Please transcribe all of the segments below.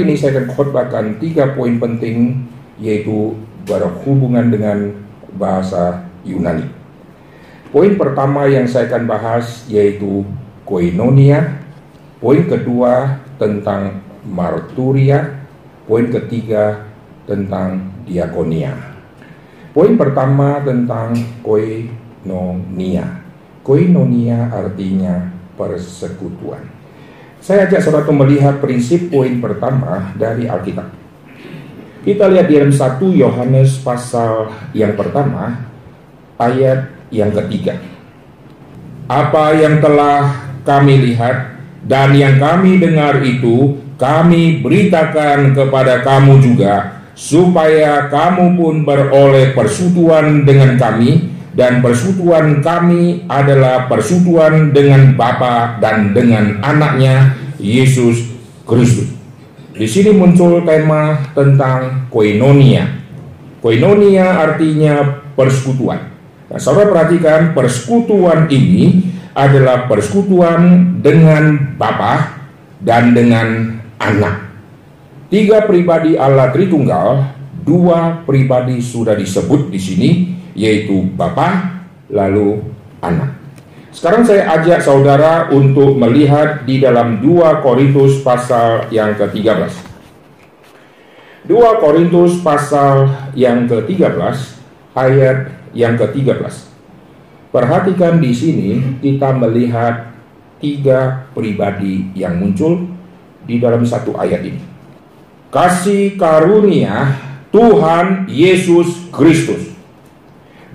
Hari ini saya akan khotbahkan tiga poin penting yaitu berhubungan dengan bahasa Yunani. Poin pertama yang saya akan bahas yaitu koinonia, poin kedua tentang marturia, poin ketiga tentang diakonia. Poin pertama tentang koinonia. Koinonia artinya persekutuan. Saya ajak saudara melihat prinsip poin pertama dari Alkitab. Kita lihat di dalam 1 Yohanes pasal yang pertama ayat yang ketiga. Apa yang telah kami lihat dan yang kami dengar itu kami beritakan kepada kamu juga supaya kamu pun beroleh persekutuan dengan kami dan persekutuan kami adalah persekutuan dengan Bapa dan dengan anaknya Yesus Kristus. Di sini muncul tema tentang koinonia. Koinonia artinya persekutuan. Nah, saudara perhatikan persekutuan ini adalah persekutuan dengan Bapa dan dengan anak. Tiga pribadi Allah Tritunggal, dua pribadi sudah disebut di sini, yaitu Bapa lalu anak. Sekarang saya ajak saudara untuk melihat di dalam 2 Korintus pasal yang ke-13. 2 Korintus pasal yang ke-13 ayat yang ke-13. Perhatikan di sini kita melihat tiga pribadi yang muncul di dalam satu ayat ini. Kasih karunia Tuhan Yesus Kristus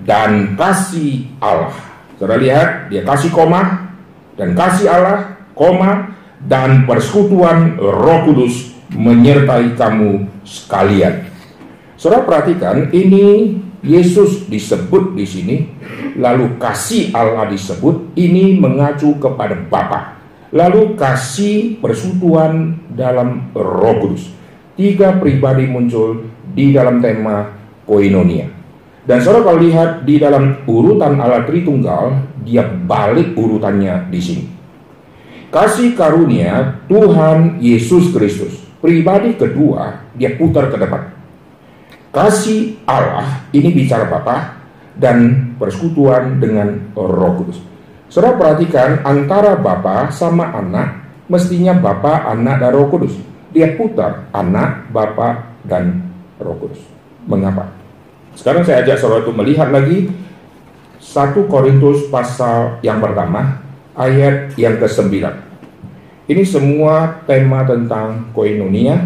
dan kasih Allah. Saudara lihat, dia kasih koma dan kasih Allah, koma dan persekutuan Roh Kudus menyertai kamu sekalian. Saudara perhatikan, ini Yesus disebut di sini, lalu kasih Allah disebut, ini mengacu kepada Bapa. Lalu kasih persekutuan dalam Roh Kudus. Tiga pribadi muncul di dalam tema koinonia. Dan saudara kalau lihat di dalam urutan Allah Tritunggal, dia balik urutannya di sini. Kasih karunia Tuhan Yesus Kristus. Pribadi kedua, dia putar ke depan. Kasih Allah, ini bicara Bapa dan persekutuan dengan Roh Kudus. Saudara perhatikan antara Bapa sama anak, mestinya Bapa, anak, dan Roh Kudus. Dia putar anak, Bapa, dan Roh Kudus. Mengapa? Sekarang saya ajak saudara untuk melihat lagi 1 Korintus pasal yang pertama ayat yang ke-9. Ini semua tema tentang koinonia,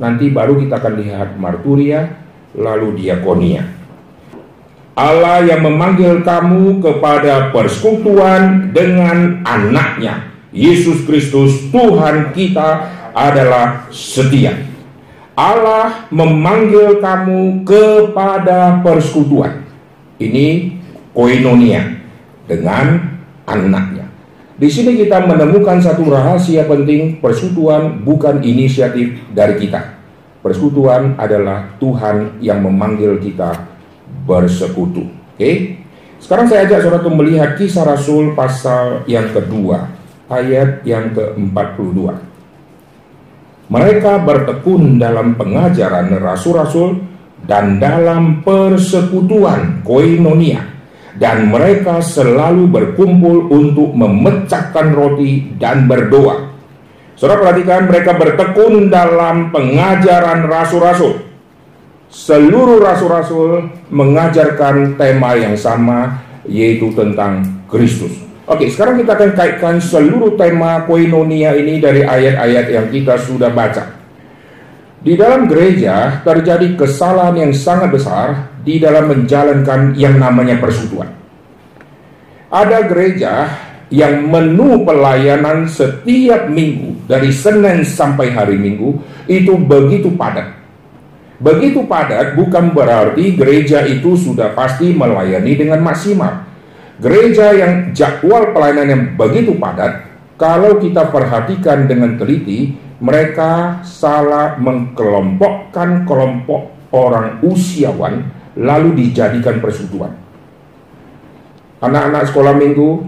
nanti baru kita akan lihat marturia, lalu diakonia. Allah yang memanggil kamu kepada persekutuan dengan anaknya, Yesus Kristus Tuhan kita adalah setia. Allah memanggil kamu kepada persekutuan. Ini koinonia dengan anaknya. Di sini kita menemukan satu rahasia penting, persekutuan bukan inisiatif dari kita. Persekutuan adalah Tuhan yang memanggil kita bersekutu. Oke? Sekarang saya ajak saudara melihat kisah Rasul pasal yang kedua, ayat yang ke-42. Mereka bertekun dalam pengajaran rasul-rasul dan dalam persekutuan koinonia dan mereka selalu berkumpul untuk memecahkan roti dan berdoa. Saudara perhatikan mereka bertekun dalam pengajaran rasul-rasul. Seluruh rasul-rasul mengajarkan tema yang sama yaitu tentang Kristus. Oke, sekarang kita akan kaitkan seluruh tema koinonia ini dari ayat-ayat yang kita sudah baca. Di dalam gereja terjadi kesalahan yang sangat besar di dalam menjalankan yang namanya persekutuan. Ada gereja yang menu pelayanan setiap minggu dari Senin sampai hari Minggu itu begitu padat. Begitu padat bukan berarti gereja itu sudah pasti melayani dengan maksimal Gereja yang jadwal pelayanan yang begitu padat, kalau kita perhatikan dengan teliti, mereka salah mengkelompokkan kelompok orang usiawan lalu dijadikan persekutuan. Anak-anak sekolah minggu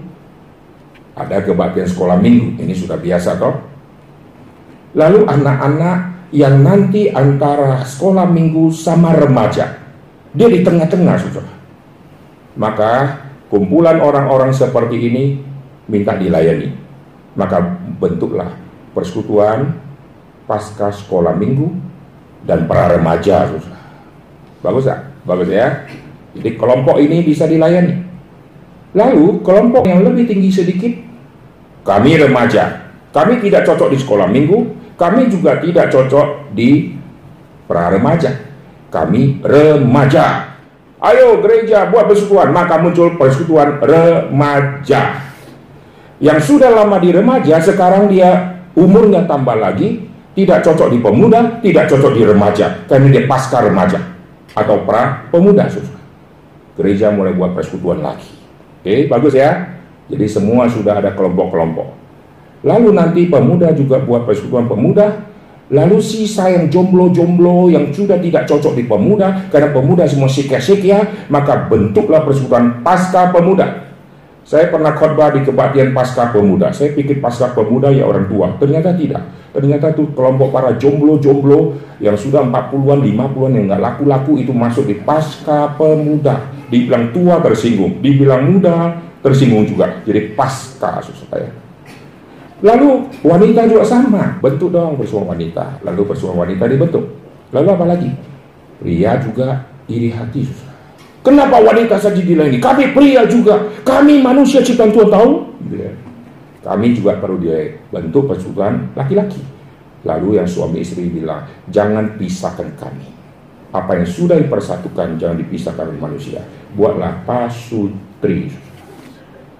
ada kebaktian sekolah minggu, ini sudah biasa toh. Lalu anak-anak yang nanti antara sekolah minggu sama remaja. Dia di tengah-tengah, saudara. Maka kumpulan orang-orang seperti ini minta dilayani. Maka bentuklah persekutuan pasca sekolah minggu dan para remaja. Bagus ya? Bagus ya? Jadi kelompok ini bisa dilayani. Lalu kelompok yang lebih tinggi sedikit, kami remaja. Kami tidak cocok di sekolah minggu, kami juga tidak cocok di pra remaja. Kami remaja. Ayo gereja buat persekutuan, maka muncul persekutuan remaja. Yang sudah lama di remaja, sekarang dia umurnya tambah lagi, tidak cocok di pemuda, tidak cocok di remaja, karena dia pasca remaja atau pra pemuda. Gereja mulai buat persekutuan lagi. Oke, bagus ya. Jadi semua sudah ada kelompok-kelompok. Lalu nanti pemuda juga buat persekutuan pemuda. Lalu sisa yang jomblo-jomblo yang sudah tidak cocok di pemuda karena pemuda semua sikia-sikia, maka bentuklah persekutuan pasca pemuda. Saya pernah khotbah di kebaktian pasca pemuda. Saya pikir pasca pemuda ya orang tua. Ternyata tidak. Ternyata itu kelompok para jomblo-jomblo yang sudah 40-an, 50-an yang nggak laku-laku itu masuk di pasca pemuda. Dibilang tua tersinggung, dibilang muda tersinggung juga. Jadi pasca susah saya. Lalu wanita juga sama, bentuk dong persoalan wanita. Lalu persoalan wanita dibentuk. Lalu apa lagi? Pria juga iri hati susah. Kenapa wanita saja dilayani? Kami pria juga. Kami manusia ciptaan Tuhan tahu. Iya. Kami juga perlu dibentuk persoalan laki-laki. Lalu yang suami istri bilang, jangan pisahkan kami. Apa yang sudah dipersatukan jangan dipisahkan oleh manusia. Buatlah pasutri.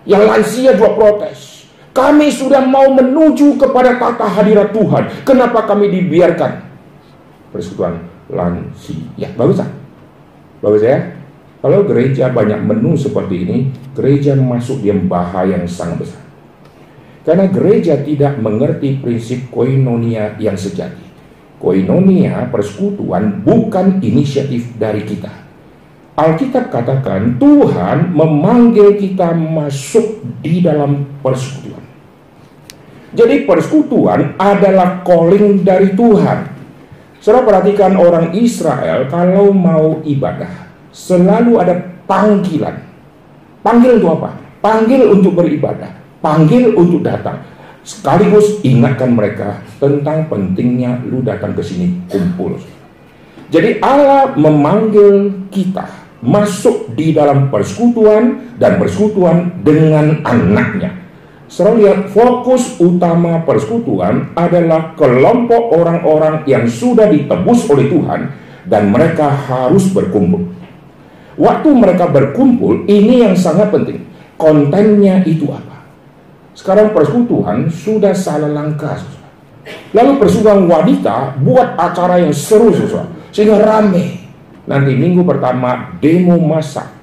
Yang lansia juga protes. Kami sudah mau menuju kepada tata hadirat Tuhan. Kenapa kami dibiarkan? Persekutuan lansia. Bagus tak? Bagus ya? Kalau gereja banyak menu seperti ini, gereja masuk di bahaya yang sangat besar. Karena gereja tidak mengerti prinsip koinonia yang sejati. Koinonia, persekutuan, bukan inisiatif dari kita. Alkitab katakan Tuhan memanggil kita masuk di dalam persekutuan. Jadi persekutuan adalah calling dari Tuhan. Saudara perhatikan orang Israel kalau mau ibadah selalu ada panggilan. Panggil untuk apa? Panggil untuk beribadah, panggil untuk datang. Sekaligus ingatkan mereka tentang pentingnya lu datang ke sini kumpul. Jadi Allah memanggil kita masuk di dalam persekutuan dan persekutuan dengan anaknya. Saudara lihat fokus utama persekutuan adalah kelompok orang-orang yang sudah ditebus oleh Tuhan dan mereka harus berkumpul. Waktu mereka berkumpul, ini yang sangat penting. Kontennya itu apa? Sekarang persekutuan sudah salah langkah. Lalu persekutuan wanita buat acara yang seru, sehingga rame. Nanti minggu pertama demo masak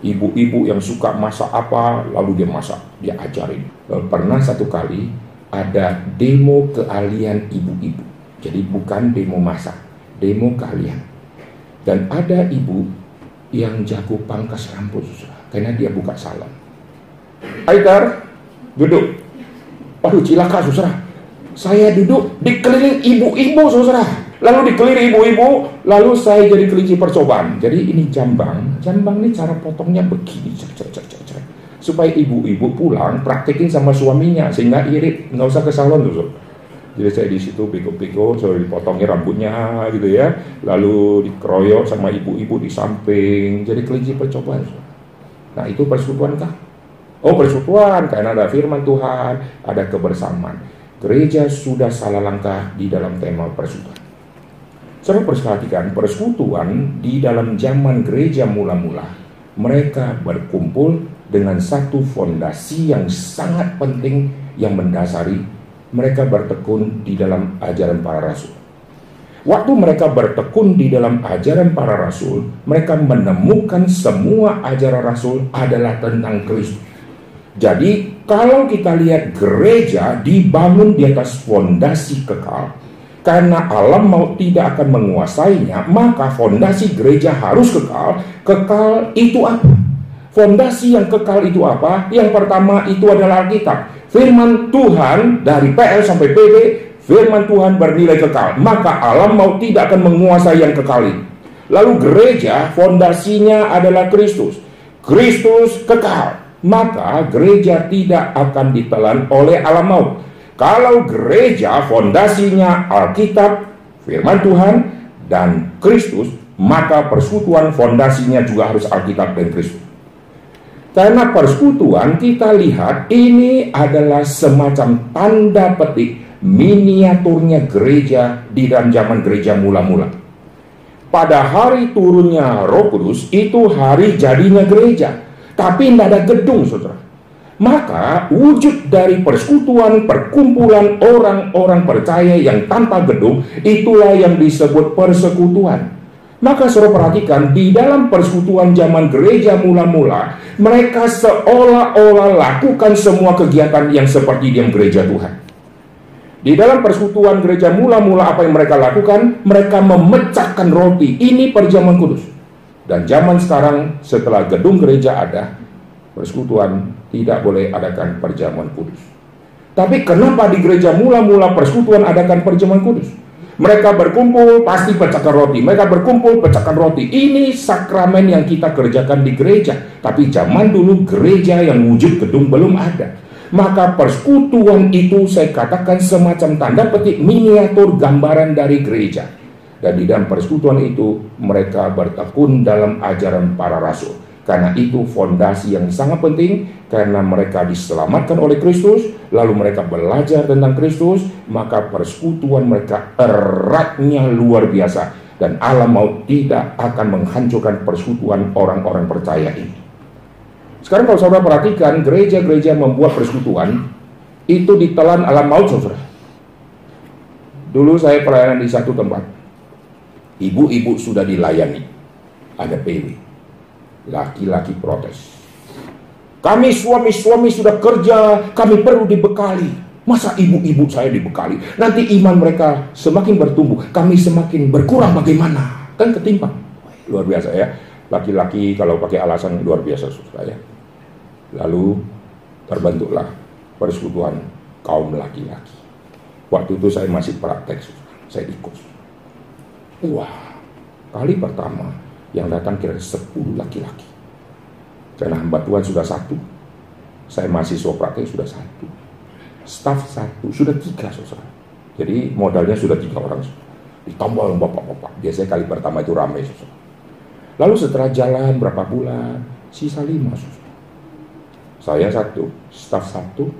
ibu-ibu yang suka masak apa lalu dia masak dia ajarin. Eh, pernah satu kali ada demo keahlian ibu-ibu. Jadi bukan demo masak demo keahlian. Dan ada ibu yang jago pangkas rambut karena dia buka salon. Aitar duduk. Aduh cilaka susah. Saya duduk dikeliling ibu-ibu susah Lalu dikelilingi ibu-ibu, lalu saya jadi kelinci percobaan. Jadi ini jambang, jambang ini cara potongnya begini, cek, cek, cek, cek, cek. supaya ibu-ibu pulang praktekin sama suaminya sehingga irit, nggak usah ke salon tuh. Jadi saya di situ piko-piko, saya dipotongnya rambutnya gitu ya, lalu dikeroyok sama ibu-ibu di samping, jadi kelinci percobaan. Nah itu persekutuan kah? Oh persekutuan, karena ada firman Tuhan, ada kebersamaan. Gereja sudah salah langkah di dalam tema persekutuan. Saya perhatikan persekutuan di dalam zaman gereja mula-mula. Mereka berkumpul dengan satu fondasi yang sangat penting yang mendasari mereka bertekun di dalam ajaran para rasul. Waktu mereka bertekun di dalam ajaran para rasul, mereka menemukan semua ajaran rasul adalah tentang Kristus. Jadi, kalau kita lihat gereja dibangun di atas fondasi kekal, karena alam mau tidak akan menguasainya, maka fondasi gereja harus kekal. Kekal itu apa? Fondasi yang kekal itu apa? Yang pertama itu adalah Alkitab. Firman Tuhan dari PL sampai PB, firman Tuhan bernilai kekal, maka alam maut tidak akan menguasai yang kekal ini. Lalu gereja fondasinya adalah Kristus. Kristus kekal, maka gereja tidak akan ditelan oleh alam maut. Kalau gereja fondasinya Alkitab, firman Tuhan, dan Kristus, maka persekutuan fondasinya juga harus Alkitab dan Kristus. Karena persekutuan kita lihat ini adalah semacam tanda petik miniaturnya gereja di dalam zaman gereja mula-mula. Pada hari turunnya roh kudus itu hari jadinya gereja. Tapi tidak ada gedung saudara. Maka wujud dari persekutuan perkumpulan orang-orang percaya yang tanpa gedung itulah yang disebut persekutuan. Maka suruh perhatikan di dalam persekutuan zaman gereja mula-mula mereka seolah-olah lakukan semua kegiatan yang seperti di gereja Tuhan. Di dalam persekutuan gereja mula-mula apa yang mereka lakukan? Mereka memecahkan roti. Ini perjamuan kudus. Dan zaman sekarang setelah gedung gereja ada, persekutuan tidak boleh adakan perjamuan kudus. Tapi kenapa di gereja mula-mula persekutuan adakan perjamuan kudus? Mereka berkumpul pasti pecahkan roti. Mereka berkumpul pecahkan roti. Ini sakramen yang kita kerjakan di gereja. Tapi zaman dulu gereja yang wujud gedung belum ada. Maka persekutuan itu saya katakan semacam tanda petik miniatur gambaran dari gereja. Dan di dalam persekutuan itu mereka bertekun dalam ajaran para rasul. Karena itu fondasi yang sangat penting karena mereka diselamatkan oleh Kristus, lalu mereka belajar tentang Kristus, maka persekutuan mereka eratnya luar biasa dan alam maut tidak akan menghancurkan persekutuan orang-orang percaya ini. Sekarang kalau saudara perhatikan gereja-gereja membuat persekutuan itu ditelan alam maut saudara. Dulu saya pelayanan di satu tempat. Ibu-ibu sudah dilayani. Ada PW Laki-laki protes. Kami suami-suami sudah kerja, kami perlu dibekali. Masa ibu-ibu saya dibekali? Nanti iman mereka semakin bertumbuh, kami semakin berkurang bagaimana? Kan ketimpang. Luar biasa ya. Laki-laki kalau pakai alasan luar biasa susah ya. Lalu terbentuklah persekutuan kaum laki-laki. Waktu itu saya masih praktek, saya ikut. Wah, kali pertama yang datang kira 10 laki-laki. Karena hamba Tuhan sudah satu. Saya mahasiswa praktek sudah satu. Staff satu, sudah tiga saudara. Jadi modalnya sudah tiga orang. Ditambah bapak-bapak. Biasanya kali pertama itu ramai saudara. Lalu setelah jalan berapa bulan, sisa lima saudara. Saya satu, staff satu,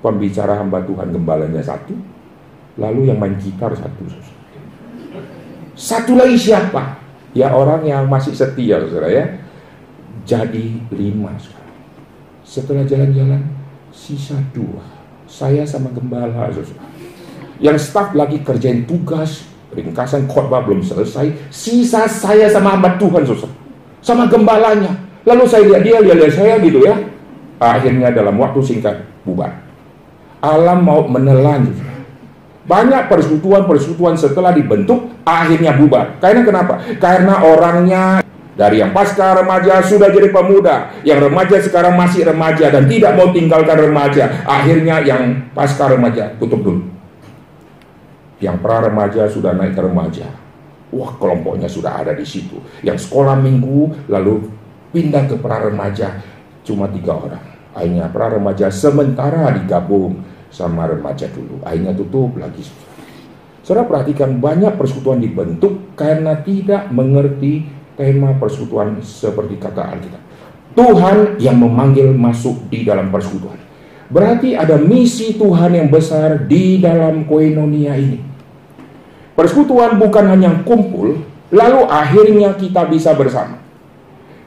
pembicara hamba Tuhan gembalanya satu, lalu yang main gitar satu saudara. Satu lagi siapa? Ya orang yang masih setia saudara ya. Jadi lima sekarang. Setelah jalan-jalan sisa dua. Saya sama gembala saudara. Yang staf lagi kerjain tugas, ringkasan khotbah belum selesai. Sisa saya sama hamba Tuhan saudara. Sama gembalanya. Lalu saya lihat dia, lihat-lihat saya gitu ya. Akhirnya dalam waktu singkat bubar. Alam mau menelan saudara banyak persekutuan-persekutuan setelah dibentuk akhirnya bubar. Karena kenapa? Karena orangnya dari yang pasca remaja sudah jadi pemuda, yang remaja sekarang masih remaja dan tidak mau tinggalkan remaja. Akhirnya yang pasca remaja tutup dulu. Yang pra remaja sudah naik ke remaja. Wah, kelompoknya sudah ada di situ. Yang sekolah minggu lalu pindah ke pra remaja cuma tiga orang. Akhirnya pra remaja sementara digabung sama remaja dulu. Akhirnya tutup lagi. Saudara perhatikan banyak persekutuan dibentuk karena tidak mengerti tema persekutuan seperti kata Alkitab. Tuhan yang memanggil masuk di dalam persekutuan. Berarti ada misi Tuhan yang besar di dalam koinonia ini. Persekutuan bukan hanya kumpul, lalu akhirnya kita bisa bersama.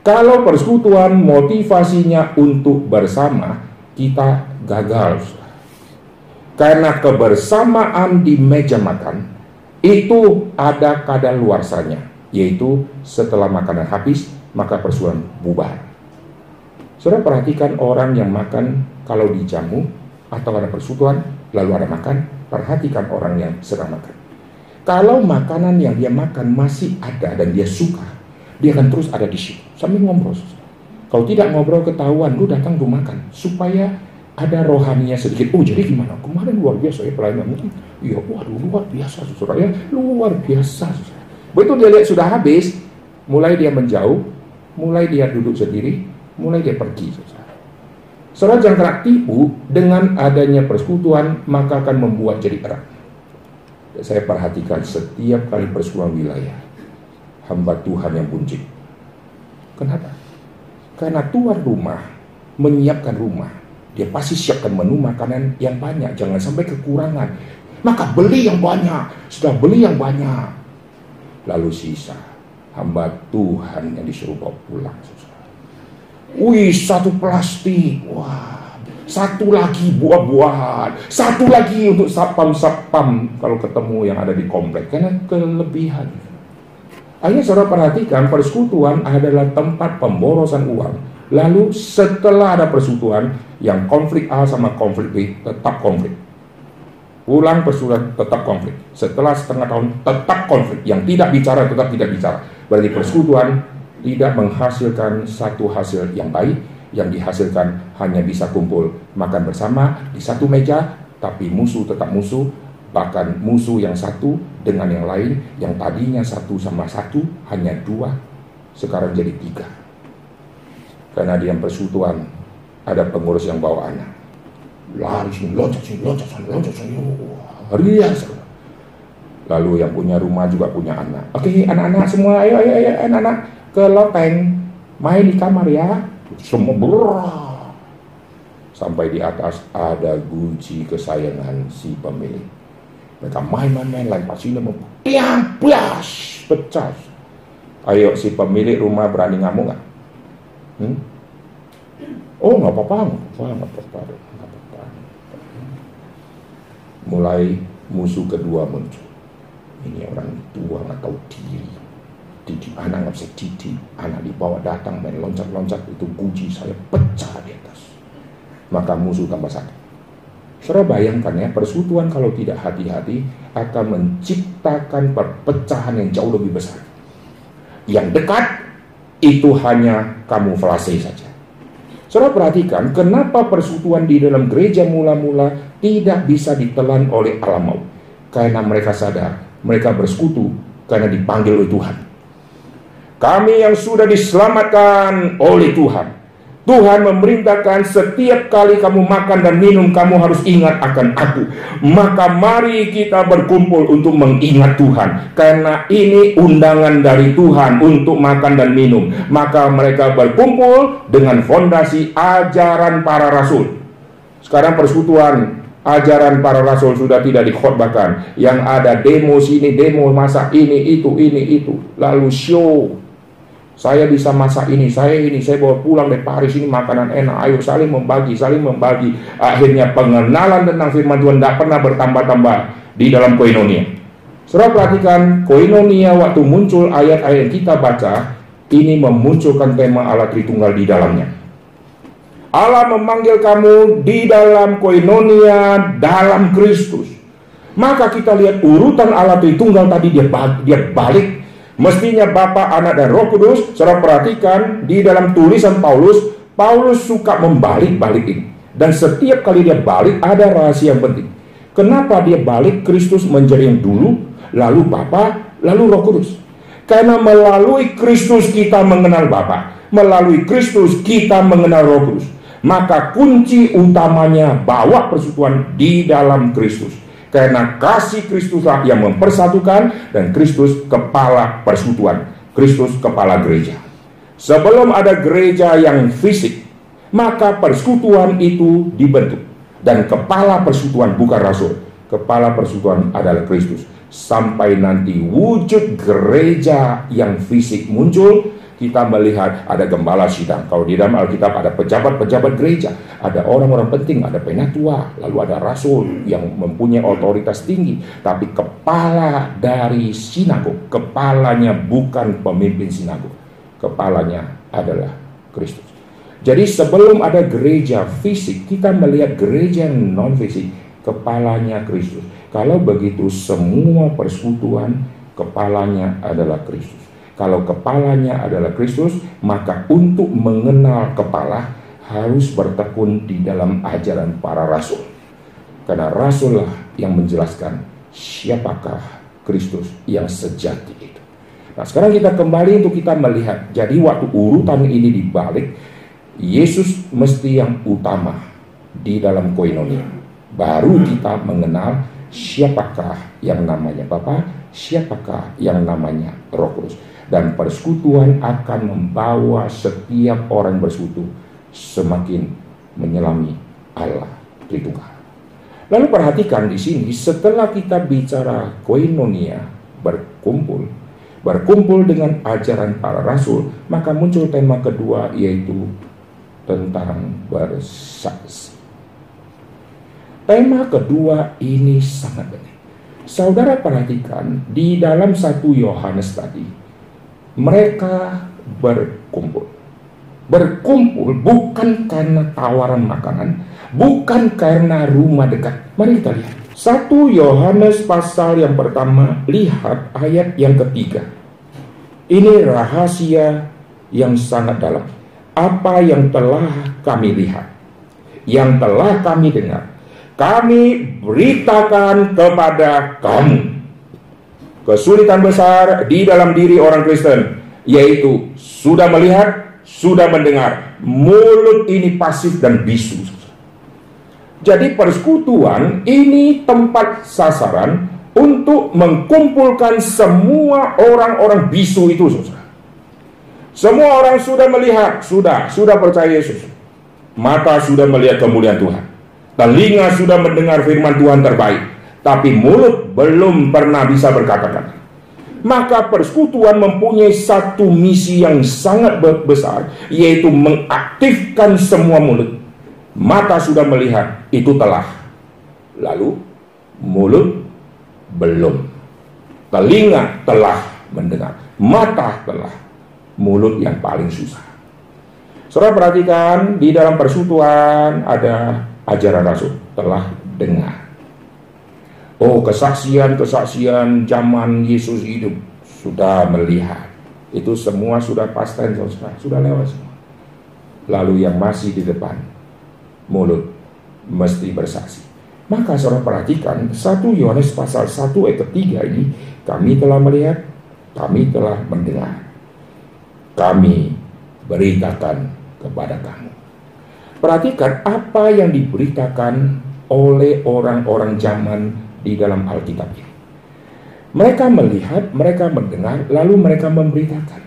Kalau persekutuan motivasinya untuk bersama, kita gagal. Karena kebersamaan di meja makan itu ada kadar luarsanya, yaitu setelah makanan habis maka persoalan bubar. Saudara perhatikan orang yang makan kalau dijamu atau ada persekutuan lalu ada makan, perhatikan orang yang sedang makan. Kalau makanan yang dia makan masih ada dan dia suka, dia akan terus ada di situ sambil ngobrol. Kalau tidak ngobrol ketahuan, lu datang lu makan supaya ada rohaninya sedikit. Oh jadi gimana? Kemarin luar biasa ya pelayanan mungkin. Iya, waduh luar biasa saudara ya, luar biasa. Begitu dia lihat sudah habis, mulai dia menjauh, mulai dia duduk sendiri, mulai dia pergi. Saudara. Saudara jangan kena tipu dengan adanya persekutuan maka akan membuat jadi erat. Saya perhatikan setiap kali persekutuan wilayah, hamba Tuhan yang buncit. Kenapa? Karena tuan rumah menyiapkan rumah, dia pasti siapkan menu makanan yang banyak, jangan sampai kekurangan. Maka beli yang banyak, sudah beli yang banyak. Lalu sisa, hamba Tuhan yang disuruh bawa pulang. Wih, satu plastik, wah, satu lagi buah-buahan, satu lagi untuk sapam-sapam kalau ketemu yang ada di komplek, karena kelebihan. Akhirnya saudara perhatikan persekutuan adalah tempat pemborosan uang. Lalu setelah ada persekutuan yang konflik A sama konflik B tetap konflik. Pulang persekutuan tetap konflik. Setelah setengah tahun tetap konflik. Yang tidak bicara tetap tidak bicara. Berarti persekutuan tidak menghasilkan satu hasil yang baik. Yang dihasilkan hanya bisa kumpul makan bersama di satu meja, tapi musuh tetap musuh, bahkan musuh yang satu dengan yang lain yang tadinya satu sama satu hanya dua sekarang jadi tiga karena dia persekutuan ada pengurus yang bawa anak. Lari sini loncat sini loncat sini loncat sini. Rias lalu yang punya rumah juga punya anak. Oke anak-anak semua ayo ayo ayo anak-anak ke loteng main di kamar ya. Semua berah. Sampai di atas ada guci kesayangan si pemilik. Mereka main-main-main lempar sini yang plus pecah. Ayo si pemilik rumah berani ngamuk nggak? Hmm? Oh nggak apa-apa, nggak apa-apa, nggak apa-apa. Mulai musuh kedua muncul. Ini orang tua nggak tahu diri. Didik anak nggak bisa didik. Anak dibawa datang main loncat-loncat itu guji saya pecah di atas. Maka musuh tambah sakit. Saudara bayangkan ya, persekutuan kalau tidak hati-hati akan menciptakan perpecahan yang jauh lebih besar. Yang dekat itu hanya kamuflase saja. Saudara perhatikan kenapa persekutuan di dalam gereja mula-mula tidak bisa ditelan oleh alam maut. Karena mereka sadar mereka bersekutu karena dipanggil oleh Tuhan. Kami yang sudah diselamatkan oleh Tuhan Tuhan memerintahkan setiap kali kamu makan dan minum kamu harus ingat akan aku. Maka mari kita berkumpul untuk mengingat Tuhan. Karena ini undangan dari Tuhan untuk makan dan minum. Maka mereka berkumpul dengan fondasi ajaran para rasul. Sekarang persekutuan ajaran para rasul sudah tidak dikhotbahkan. Yang ada demo sini, demo masa ini, itu, ini, itu. Lalu show saya bisa masak ini, saya ini, saya bawa pulang dari Paris ini makanan enak. Ayo saling membagi, saling membagi. Akhirnya pengenalan tentang firman Tuhan tidak pernah bertambah-tambah di dalam koinonia. Saudara perhatikan koinonia waktu muncul ayat-ayat kita baca, ini memunculkan tema Allah Tritunggal di dalamnya. Allah memanggil kamu di dalam koinonia dalam Kristus. Maka kita lihat urutan Allah Tritunggal tadi dia balik Mestinya Bapa, Anak, dan Roh Kudus, saudara perhatikan di dalam tulisan Paulus, Paulus suka membalik-balik ini. Dan setiap kali dia balik ada rahasia yang penting. Kenapa dia balik Kristus menjadi yang dulu, lalu Bapa, lalu Roh Kudus? Karena melalui Kristus kita mengenal Bapa, melalui Kristus kita mengenal Roh Kudus. Maka kunci utamanya bawa persekutuan di dalam Kristus. Karena kasih Kristuslah yang mempersatukan dan Kristus kepala persekutuan. Kristus kepala gereja. Sebelum ada gereja yang fisik, maka persekutuan itu dibentuk. Dan kepala persekutuan bukan rasul. Kepala persekutuan adalah Kristus. Sampai nanti wujud gereja yang fisik muncul, kita melihat ada gembala sidang. Kalau di dalam Alkitab ada pejabat-pejabat gereja, ada orang-orang penting, ada penatua, lalu ada rasul yang mempunyai otoritas tinggi. Tapi kepala dari sinagog, kepalanya bukan pemimpin sinagog. Kepalanya adalah Kristus. Jadi sebelum ada gereja fisik, kita melihat gereja non fisik, kepalanya Kristus. Kalau begitu semua persekutuan kepalanya adalah Kristus. Kalau kepalanya adalah Kristus, maka untuk mengenal kepala harus bertekun di dalam ajaran para rasul. Karena rasullah yang menjelaskan siapakah Kristus yang sejati itu. Nah sekarang kita kembali untuk kita melihat. Jadi waktu urutan ini dibalik, Yesus mesti yang utama di dalam koinonia. Baru kita mengenal siapakah yang namanya Bapa, siapakah yang namanya Roh Kudus. Dan persekutuan akan membawa setiap orang bersekutu semakin menyelami Allah Tritunggal. Lalu perhatikan di sini setelah kita bicara koinonia berkumpul, berkumpul dengan ajaran para rasul, maka muncul tema kedua yaitu tentang bersaksi. Tema kedua ini sangat penting. Saudara perhatikan di dalam satu Yohanes tadi, mereka berkumpul. Berkumpul bukan karena tawaran makanan, bukan karena rumah dekat. Mari kita lihat. Satu Yohanes pasal yang pertama, lihat ayat yang ketiga. Ini rahasia yang sangat dalam. Apa yang telah kami lihat, yang telah kami dengar, kami beritakan kepada kamu. Kesulitan besar di dalam diri orang Kristen, yaitu sudah melihat, sudah mendengar. Mulut ini pasif dan bisu. Jadi persekutuan ini tempat sasaran untuk mengkumpulkan semua orang-orang bisu itu, saudara. Semua orang sudah melihat, sudah, sudah percaya Yesus. Mata sudah melihat kemuliaan Tuhan. Telinga sudah mendengar firman Tuhan terbaik. Tapi mulut belum pernah bisa berkata-kata maka persekutuan mempunyai satu misi yang sangat besar, yaitu mengaktifkan semua mulut. Mata sudah melihat, itu telah. Lalu, mulut belum. Telinga telah mendengar. Mata telah. Mulut yang paling susah. Saudara perhatikan, di dalam persekutuan ada ajaran rasul. Telah dengar. Oh kesaksian-kesaksian zaman Yesus hidup sudah melihat. Itu semua sudah pasten saudara, sudah lewat semua. Lalu yang masih di depan, mulut mesti bersaksi. Maka saudara perhatikan, satu Yohanes pasal 1 ayat ketiga ini, kami telah melihat, kami telah mendengar. Kami beritakan kepada kamu. Perhatikan apa yang diberitakan oleh orang-orang zaman di dalam Alkitab ini. Mereka melihat, mereka mendengar, lalu mereka memberitakan.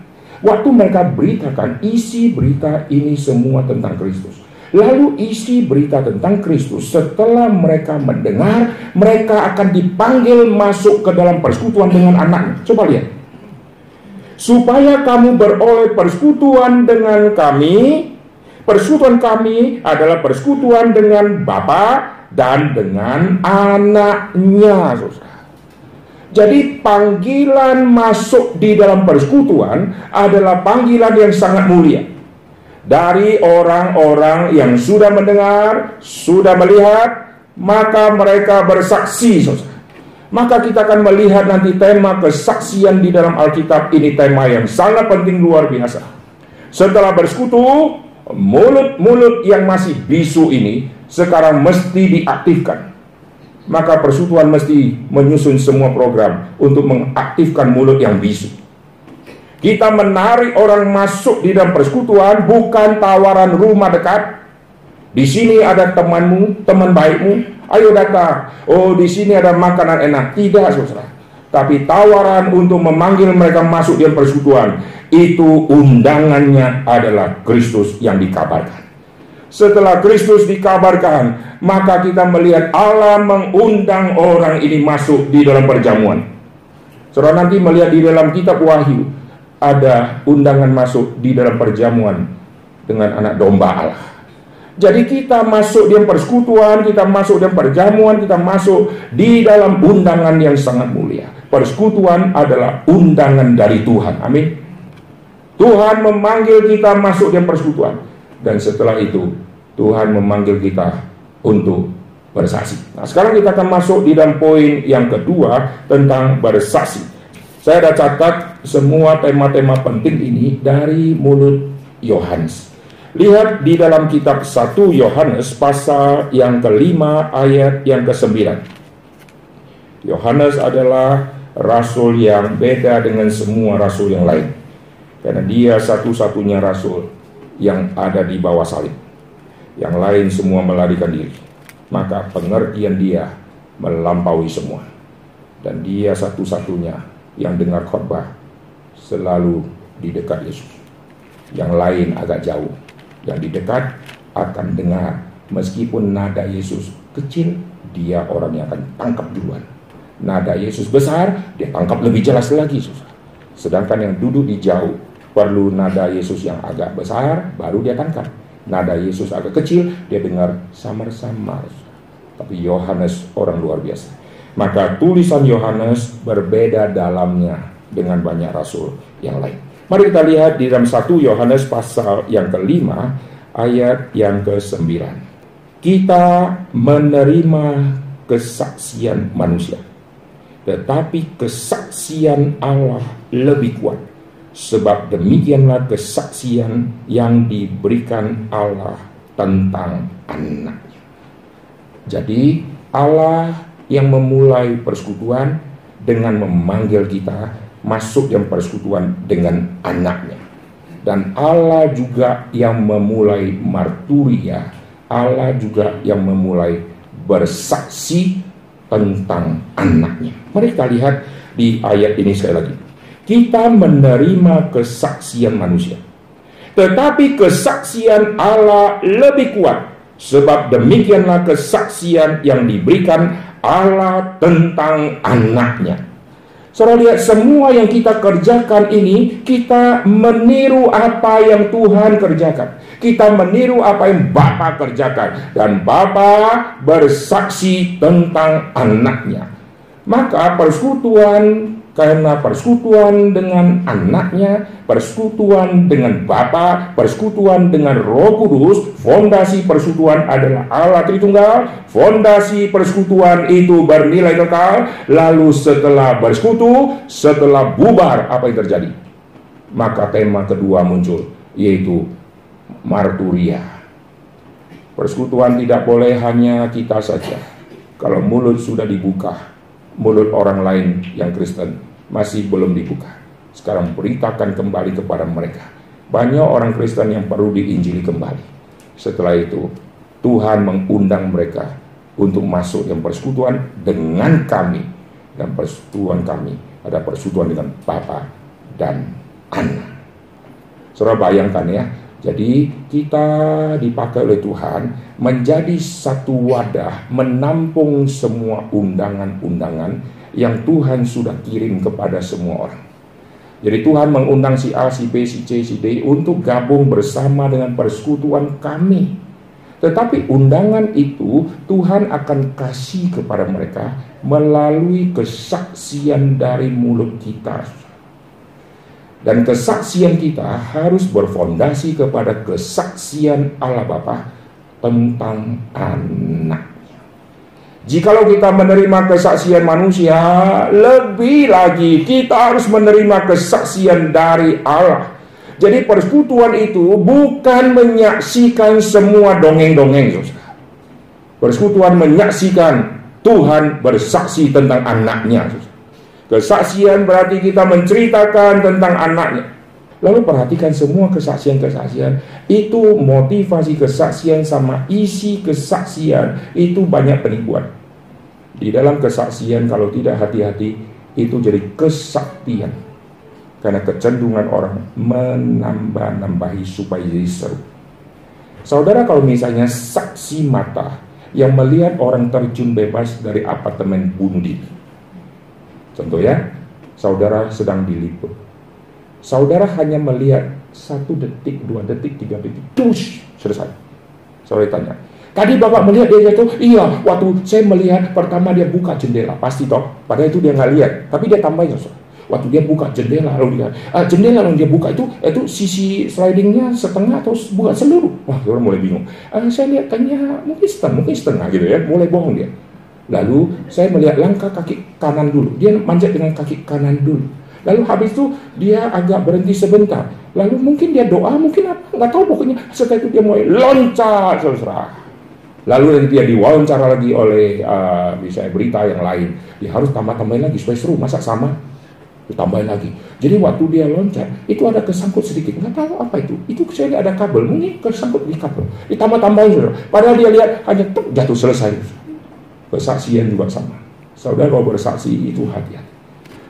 Waktu mereka beritakan, isi berita ini semua tentang Kristus. Lalu isi berita tentang Kristus setelah mereka mendengar, mereka akan dipanggil masuk ke dalam persekutuan dengan anaknya. Coba lihat. Supaya kamu beroleh persekutuan dengan kami, persekutuan kami adalah persekutuan dengan Bapa dan dengan anaknya. Jadi panggilan masuk di dalam persekutuan adalah panggilan yang sangat mulia. Dari orang-orang yang sudah mendengar, sudah melihat, maka mereka bersaksi. Maka kita akan melihat nanti tema kesaksian di dalam Alkitab ini tema yang sangat penting luar biasa. Setelah bersekutu, mulut-mulut yang masih bisu ini sekarang mesti diaktifkan. Maka persekutuan mesti menyusun semua program untuk mengaktifkan mulut yang bisu. Kita menarik orang masuk di dalam persekutuan bukan tawaran rumah dekat. Di sini ada temanmu, teman baikmu, ayo datang. Oh, di sini ada makanan enak. Tidak, saudara. Tapi tawaran untuk memanggil mereka masuk di dalam persekutuan itu undangannya adalah Kristus yang dikabarkan. Setelah Kristus dikabarkan, maka kita melihat Allah mengundang orang ini masuk di dalam perjamuan. Saudara nanti melihat di dalam kitab Wahyu ada undangan masuk di dalam perjamuan dengan anak domba Allah. Jadi kita masuk di persekutuan, kita masuk di perjamuan, kita masuk di dalam undangan yang sangat mulia. Persekutuan adalah undangan dari Tuhan. Amin. Tuhan memanggil kita masuk di persekutuan. Dan setelah itu Tuhan memanggil kita untuk bersaksi. Nah, sekarang kita akan masuk di dalam poin yang kedua tentang bersaksi. Saya ada catat semua tema-tema penting ini dari mulut Yohanes. Lihat di dalam kitab 1 Yohanes pasal yang kelima ayat yang kesembilan. Yohanes adalah rasul yang beda dengan semua rasul yang lain. Karena dia satu-satunya rasul yang ada di bawah salib. Yang lain semua melarikan diri. Maka pengertian dia melampaui semua. Dan dia satu-satunya yang dengar khotbah selalu di dekat Yesus. Yang lain agak jauh yang di dekat akan dengar meskipun nada Yesus kecil dia orang yang akan tangkap duluan nada Yesus besar dia tangkap lebih jelas lagi susah sedangkan yang duduk di jauh perlu nada Yesus yang agak besar baru dia tangkap nada Yesus agak kecil dia dengar samar-samar tapi Yohanes orang luar biasa maka tulisan Yohanes berbeda dalamnya dengan banyak rasul yang lain Mari kita lihat di dalam 1 Yohanes pasal yang kelima ayat yang ke-9. Kita menerima kesaksian manusia. Tetapi kesaksian Allah lebih kuat. Sebab demikianlah kesaksian yang diberikan Allah tentang anaknya. Jadi Allah yang memulai persekutuan dengan memanggil kita masuk yang persekutuan dengan anaknya. Dan Allah juga yang memulai marturia, Allah juga yang memulai bersaksi tentang anaknya. Mari kita lihat di ayat ini sekali lagi. Kita menerima kesaksian manusia. Tetapi kesaksian Allah lebih kuat. Sebab demikianlah kesaksian yang diberikan Allah tentang anaknya. Saudara lihat semua yang kita kerjakan ini kita meniru apa yang Tuhan kerjakan. Kita meniru apa yang Bapa kerjakan dan Bapa bersaksi tentang anaknya. Maka persekutuan karena persekutuan dengan anaknya, persekutuan dengan Bapa, persekutuan dengan Roh Kudus, fondasi persekutuan adalah Allah Tritunggal, fondasi persekutuan itu bernilai kekal, lalu setelah bersekutu, setelah bubar apa yang terjadi? Maka tema kedua muncul, yaitu marturia. Persekutuan tidak boleh hanya kita saja. Kalau mulut sudah dibuka, mulut orang lain yang Kristen masih belum dibuka. Sekarang beritakan kembali kepada mereka. Banyak orang Kristen yang perlu diinjili kembali. Setelah itu, Tuhan mengundang mereka untuk masuk yang persekutuan dengan kami. Dan persekutuan kami ada persekutuan dengan Bapa dan Anak. Saudara bayangkan ya, jadi kita dipakai oleh Tuhan menjadi satu wadah menampung semua undangan-undangan yang Tuhan sudah kirim kepada semua orang. Jadi Tuhan mengundang si A, si B, si C, si D untuk gabung bersama dengan persekutuan kami. Tetapi undangan itu Tuhan akan kasih kepada mereka melalui kesaksian dari mulut kita. Dan kesaksian kita harus berfondasi kepada kesaksian Allah Bapa tentang anak. Jikalau kita menerima kesaksian manusia, lebih lagi kita harus menerima kesaksian dari Allah. Jadi persekutuan itu bukan menyaksikan semua dongeng-dongeng. Persekutuan menyaksikan Tuhan bersaksi tentang anaknya. Kesaksian berarti kita menceritakan tentang anaknya. Lalu perhatikan semua kesaksian-kesaksian itu motivasi kesaksian sama isi kesaksian itu banyak penipuan. Di dalam kesaksian kalau tidak hati-hati itu jadi kesaktian. Karena kecenderungan orang menambah-nambahi supaya jadi seru. Saudara kalau misalnya saksi mata yang melihat orang terjun bebas dari apartemen bunuh diri. Contoh ya, saudara sedang diliput. Saudara hanya melihat satu detik, dua detik, tiga detik, terus selesai. Saudara tanya, Tadi Bapak melihat dia jatuh, iya, waktu saya melihat pertama dia buka jendela, pasti toh. Padahal itu dia nggak lihat, tapi dia tambahin Waktu dia buka jendela, lalu dia, uh, jendela lalu dia buka itu, itu sisi slidingnya setengah atau bukan seluruh. Wah, orang mulai bingung. Uh, saya lihat tanya mungkin setengah, mungkin setengah gitu ya, mulai bohong dia. Lalu saya melihat langkah kaki kanan dulu, dia manjat dengan kaki kanan dulu. Lalu habis itu dia agak berhenti sebentar. Lalu mungkin dia doa, mungkin apa, nggak tahu pokoknya. Setelah itu dia mulai loncat, saudara. Lalu nanti dia diwawancara lagi oleh uh, misalnya berita yang lain. Dia harus tambah-tambahin lagi supaya seru. Masa sama? Ditambahin lagi. Jadi waktu dia loncat, itu ada kesangkut sedikit. Nggak tahu apa itu. Itu saya ada kabel. Mungkin kesangkut di kabel. Ditambah-tambahin, saudara. Padahal dia lihat hanya tuh, jatuh selesai. Kesaksian juga sama. Saudara kalau bersaksi itu hati-hati.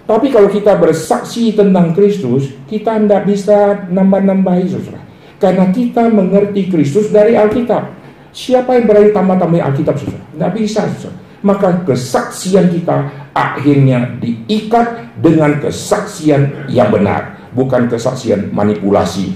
Tapi kalau kita bersaksi tentang Kristus, kita tidak bisa nambah-nambahi saudara. Karena kita mengerti Kristus dari Alkitab. Siapa yang berani tambah-tambahi Alkitab saudara? Tidak bisa saudara. Maka kesaksian kita akhirnya diikat dengan kesaksian yang benar. Bukan kesaksian manipulasi.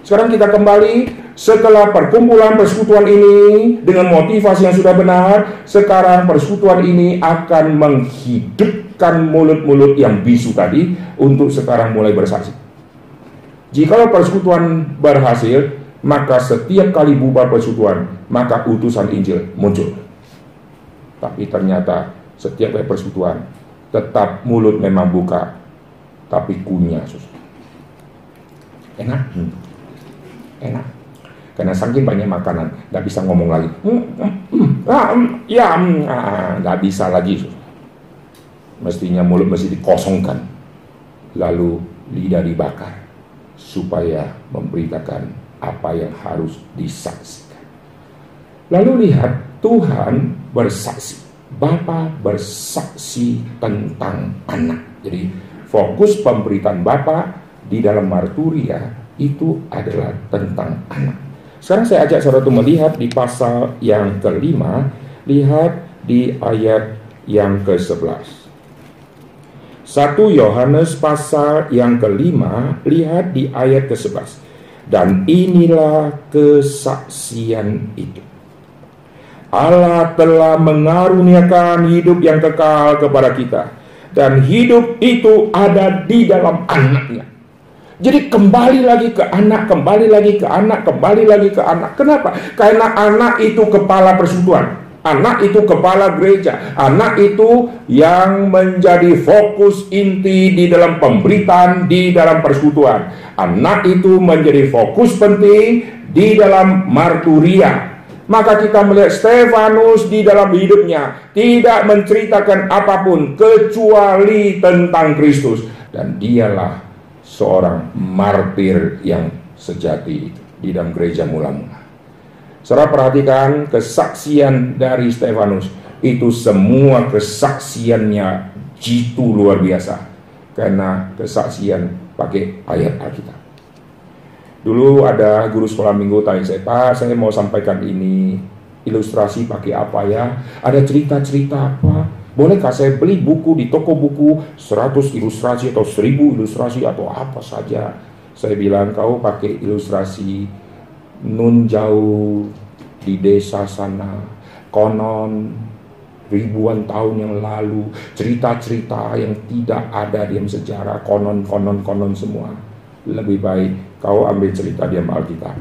Sekarang kita kembali setelah perkumpulan persekutuan ini dengan motivasi yang sudah benar, sekarang persekutuan ini akan menghidupkan mulut-mulut yang bisu tadi untuk sekarang mulai bersaksi. Jikalau persekutuan berhasil, maka setiap kali bubar persekutuan, maka utusan Injil muncul. Tapi ternyata setiap kali persekutuan, tetap mulut memang buka, tapi kunyah. Enak? Hmm. Enak. Karena saking banyak makanan, nggak bisa ngomong lagi. Hmm, hmm, hmm, ah, hmm, ya, ah, nggak bisa lagi. Sus mestinya mulut mesti dikosongkan lalu lidah dibakar supaya memberitakan apa yang harus disaksikan. Lalu lihat Tuhan bersaksi. Bapa bersaksi tentang anak. Jadi fokus pemberitaan Bapa di dalam marturia itu adalah tentang anak. Sekarang saya ajak saudara untuk melihat di pasal yang kelima. Lihat di ayat yang ke-11 1 Yohanes pasal yang kelima, lihat di ayat ke-11. Dan inilah kesaksian itu. Allah telah mengaruniakan hidup yang kekal kepada kita. Dan hidup itu ada di dalam anaknya. Jadi kembali lagi ke anak, kembali lagi ke anak, kembali lagi ke anak. Kenapa? Karena anak itu kepala persekutuan. Anak itu kepala gereja, anak itu yang menjadi fokus inti di dalam pemberitaan, di dalam persekutuan. Anak itu menjadi fokus penting di dalam marturia. Maka kita melihat Stefanus di dalam hidupnya tidak menceritakan apa pun kecuali tentang Kristus dan dialah seorang martir yang sejati di dalam gereja mula-mula. Saudara perhatikan kesaksian dari Stefanus itu semua kesaksiannya jitu luar biasa karena kesaksian pakai ayat Alkitab. Dulu ada guru sekolah minggu tanya saya, Pak, saya mau sampaikan ini ilustrasi pakai apa ya? Ada cerita-cerita apa? Bolehkah saya beli buku di toko buku 100 ilustrasi atau 1000 ilustrasi atau apa saja? Saya bilang kau pakai ilustrasi nun jauh di desa sana konon ribuan tahun yang lalu cerita-cerita yang tidak ada di sejarah konon konon konon semua. Lebih baik kau ambil cerita di Alkitab.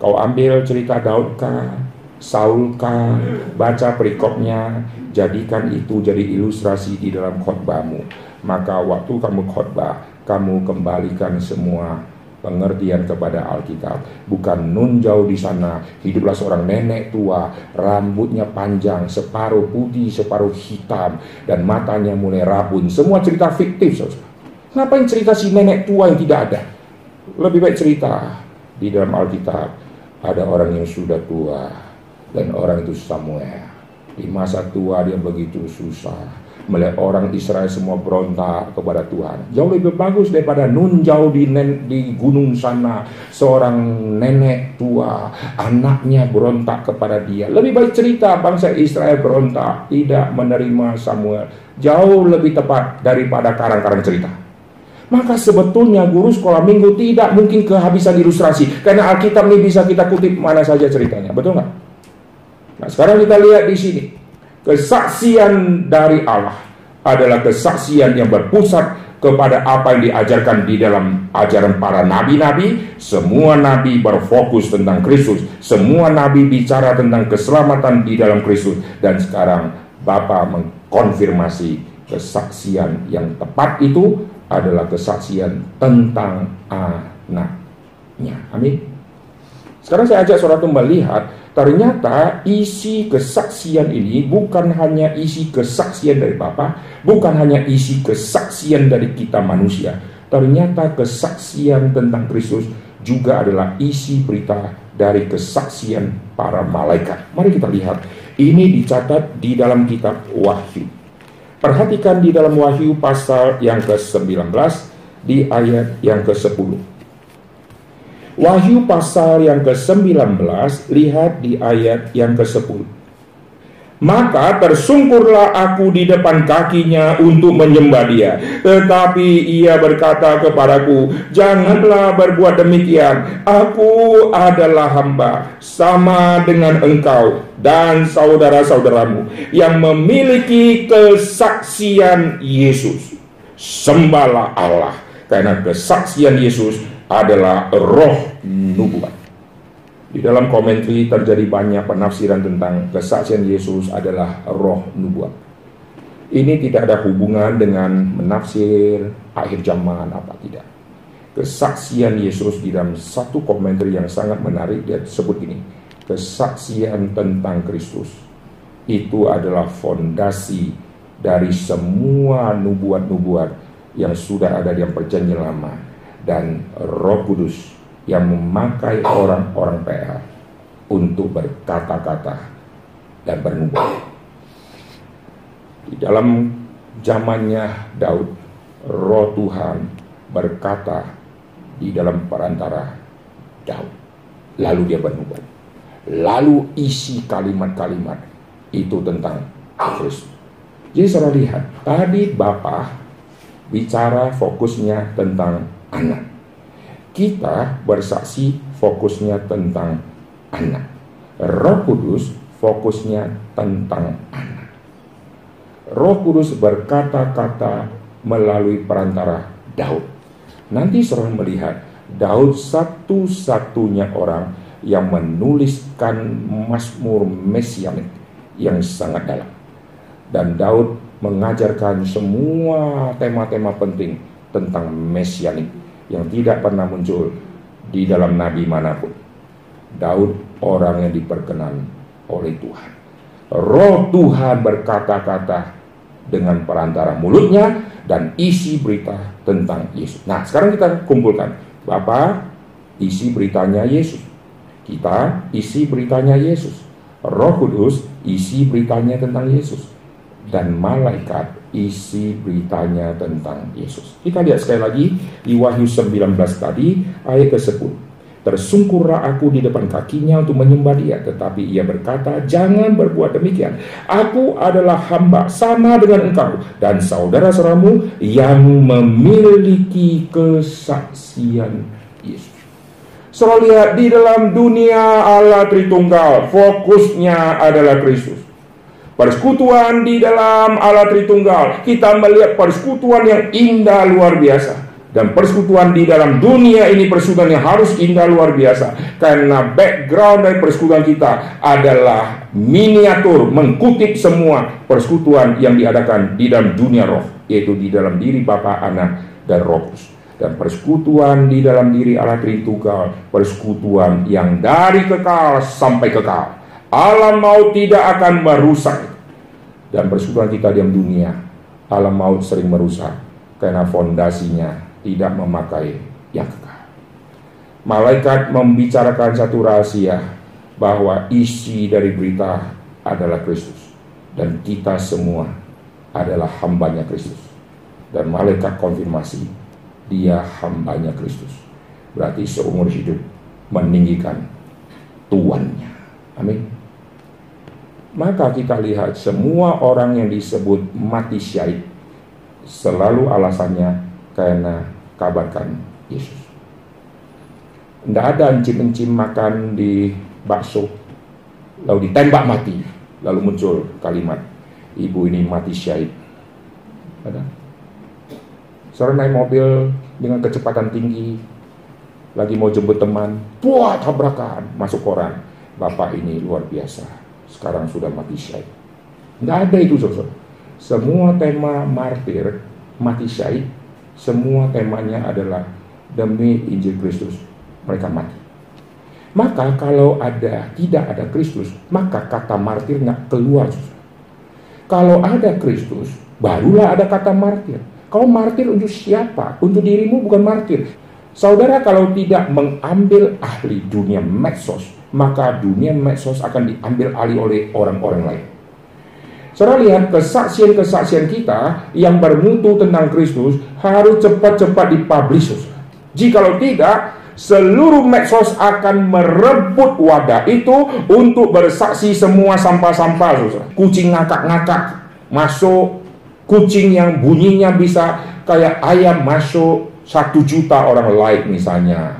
Kau ambil cerita Daud kah Saul kah baca perikopnya jadikan itu jadi ilustrasi di dalam khotbahmu. Maka waktu kamu khotbah kamu kembalikan semua pengertian kepada Alkitab. Bukan nun jauh di sana, hiduplah seorang nenek tua, rambutnya panjang, separuh putih, separuh hitam, dan matanya mulai rabun. Semua cerita fiktif, saudara. Ngapain cerita si nenek tua yang tidak ada? Lebih baik cerita di dalam Alkitab ada orang yang sudah tua dan orang itu Samuel. Di masa tua dia begitu susah melihat orang Israel semua berontak kepada Tuhan. Jauh lebih bagus daripada nun jauh di, nen, di gunung sana seorang nenek tua, anaknya berontak kepada dia. Lebih baik cerita bangsa Israel berontak, tidak menerima Samuel. Jauh lebih tepat daripada karang-karang cerita. Maka sebetulnya guru sekolah minggu tidak mungkin kehabisan ilustrasi. Karena Alkitab ini bisa kita kutip mana saja ceritanya. Betul nggak? Nah sekarang kita lihat di sini. Kesaksian dari Allah adalah kesaksian yang berpusat kepada apa yang diajarkan di dalam ajaran para nabi-nabi. Semua nabi berfokus tentang Kristus. Semua nabi bicara tentang keselamatan di dalam Kristus. Dan sekarang Bapa mengkonfirmasi kesaksian yang tepat itu adalah kesaksian tentang anaknya. Amin. Sekarang saya ajak saudara melihat Ternyata isi kesaksian ini bukan hanya isi kesaksian dari Bapa, bukan hanya isi kesaksian dari kita manusia. Ternyata kesaksian tentang Kristus juga adalah isi berita dari kesaksian para malaikat. Mari kita lihat. Ini dicatat di dalam kitab Wahyu. Perhatikan di dalam Wahyu pasal yang ke-19 di ayat yang ke-10. Wahyu pasal yang ke-19, lihat di ayat yang ke-10. Maka tersungkurlah aku di depan kakinya untuk menyembah dia. Tetapi ia berkata kepadaku, Janganlah berbuat demikian. Aku adalah hamba, sama dengan engkau dan saudara-saudaramu yang memiliki kesaksian Yesus. Sembahlah Allah, karena kesaksian Yesus adalah roh nubuat. Di dalam komentari terjadi banyak penafsiran tentang kesaksian Yesus adalah roh nubuat. Ini tidak ada hubungan dengan menafsir akhir zaman apa tidak. Kesaksian Yesus di dalam satu komentar yang sangat menarik dia sebut ini. Kesaksian tentang Kristus itu adalah fondasi dari semua nubuat-nubuat yang sudah ada di perjanjian lama dan Roh Kudus yang memakai orang-orang PL untuk berkata-kata dan bernubuat. Di dalam zamannya Daud, Roh Tuhan berkata di dalam perantara Daud. Lalu dia bernubuat. Lalu isi kalimat-kalimat itu tentang Kristus. Jadi saudara lihat, tadi Bapak bicara fokusnya tentang anak. Kita bersaksi fokusnya tentang anak. Roh Kudus fokusnya tentang anak. Roh Kudus berkata-kata melalui perantara Daud. Nanti serang melihat Daud satu-satunya orang yang menuliskan Mazmur Mesianik yang sangat dalam. Dan Daud mengajarkan semua tema-tema penting tentang Mesianik yang tidak pernah muncul di dalam nabi mana pun. Daud orang yang diperkenan oleh Tuhan. Roh Tuhan berkata-kata dengan perantara mulutnya dan isi berita tentang Yesus. Nah, sekarang kita kumpulkan. Bapak, isi beritanya Yesus. Kita isi beritanya Yesus. Roh Kudus isi beritanya tentang Yesus. Dan malaikat isi beritanya tentang Yesus. Kita lihat sekali lagi di Wahyu 19 tadi ayat ke-10. Tersungkurlah aku di depan kakinya untuk menyembah dia Tetapi ia berkata Jangan berbuat demikian Aku adalah hamba sama dengan engkau Dan saudara-saudaramu Yang memiliki kesaksian Yesus Selalu lihat di dalam dunia Allah Tritunggal Fokusnya adalah Kristus Persekutuan di dalam Allah Tritunggal. Kita melihat persekutuan yang indah luar biasa. Dan persekutuan di dalam dunia ini persekutuan yang harus indah luar biasa. Karena background dari persekutuan kita adalah miniatur mengkutip semua persekutuan yang diadakan di dalam dunia roh. Yaitu di dalam diri Bapa, Anak, dan Roh Kudus dan persekutuan di dalam diri Allah Tritunggal, persekutuan yang dari kekal sampai kekal. Alam maut tidak akan merusak dan persekutuan kita diam dunia, alam maut sering merusak karena fondasinya tidak memakai yang kekal. Malaikat membicarakan satu rahasia bahwa isi dari berita adalah Kristus dan kita semua adalah hambanya Kristus. Dan malaikat konfirmasi dia hambanya Kristus. Berarti seumur hidup meninggikan tuannya. Amin. Maka kita lihat semua orang yang disebut mati syahid selalu alasannya karena kabarkan Yesus. Tidak ada encim-encim makan di bakso lalu ditembak mati lalu muncul kalimat ibu ini mati syahid. Ada. Seorang naik mobil dengan kecepatan tinggi lagi mau jemput teman, buat tabrakan masuk koran. Bapak ini luar biasa sekarang sudah mati syahid. Nggak ada itu saudara. Semua tema martir mati syahid semua temanya adalah demi Injil Kristus mereka mati. Maka kalau ada tidak ada Kristus, maka kata martir nggak keluar. Kalau ada Kristus, barulah ada kata martir. Kau martir untuk siapa? Untuk dirimu bukan martir. Saudara kalau tidak mengambil ahli dunia medsos, maka dunia medsos akan diambil alih oleh orang-orang lain. Saudara lihat kesaksian-kesaksian kita yang bermutu tentang Kristus harus cepat-cepat dipublish. Jikalau tidak, seluruh medsos akan merebut wadah itu untuk bersaksi semua sampah-sampah. Kucing ngakak-ngakak masuk, kucing yang bunyinya bisa kayak ayam masuk, satu juta orang like misalnya.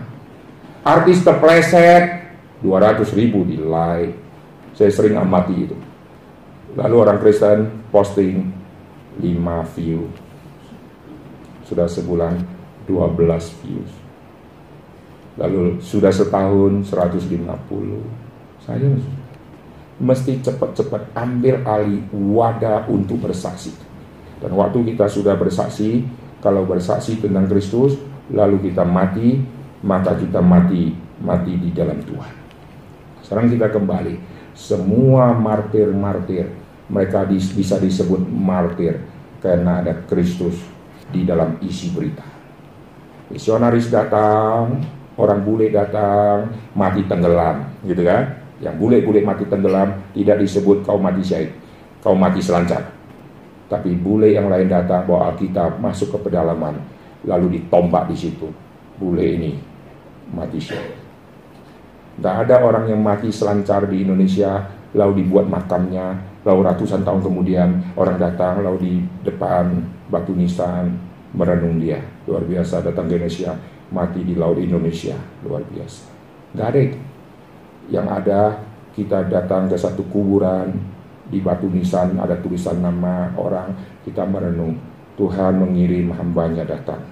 Artis terpleset, 200 ribu di like. Saya sering amati itu. Lalu orang Kristen posting 5 view. Sudah sebulan 12 views. Lalu sudah setahun 150. Saya mesti cepat-cepat ambil alih wadah untuk bersaksi. Dan waktu kita sudah bersaksi, kalau bersaksi tentang Kristus, lalu kita mati, maka kita mati mati di dalam Tuhan. Sekarang kita kembali, semua martir-martir mereka bisa disebut martir karena ada Kristus di dalam isi berita. Misionaris datang, orang bule datang, mati tenggelam, gitu kan? Yang bule-bule mati tenggelam tidak disebut kau mati syahid, kau mati selancar. Tapi bule yang lain datang bawa Alkitab masuk ke pedalaman, lalu ditombak di situ. Bule ini mati syahid. Tidak ada orang yang mati selancar di Indonesia, lalu dibuat makamnya, lalu ratusan tahun kemudian orang datang, lalu di depan batu nisan merenung dia. Luar biasa datang ke Indonesia, mati di laut Indonesia. Luar biasa. Tidak ada itu. Yang ada kita datang ke satu kuburan, di batu nisan ada tulisan nama orang kita merenung Tuhan mengirim hambanya datang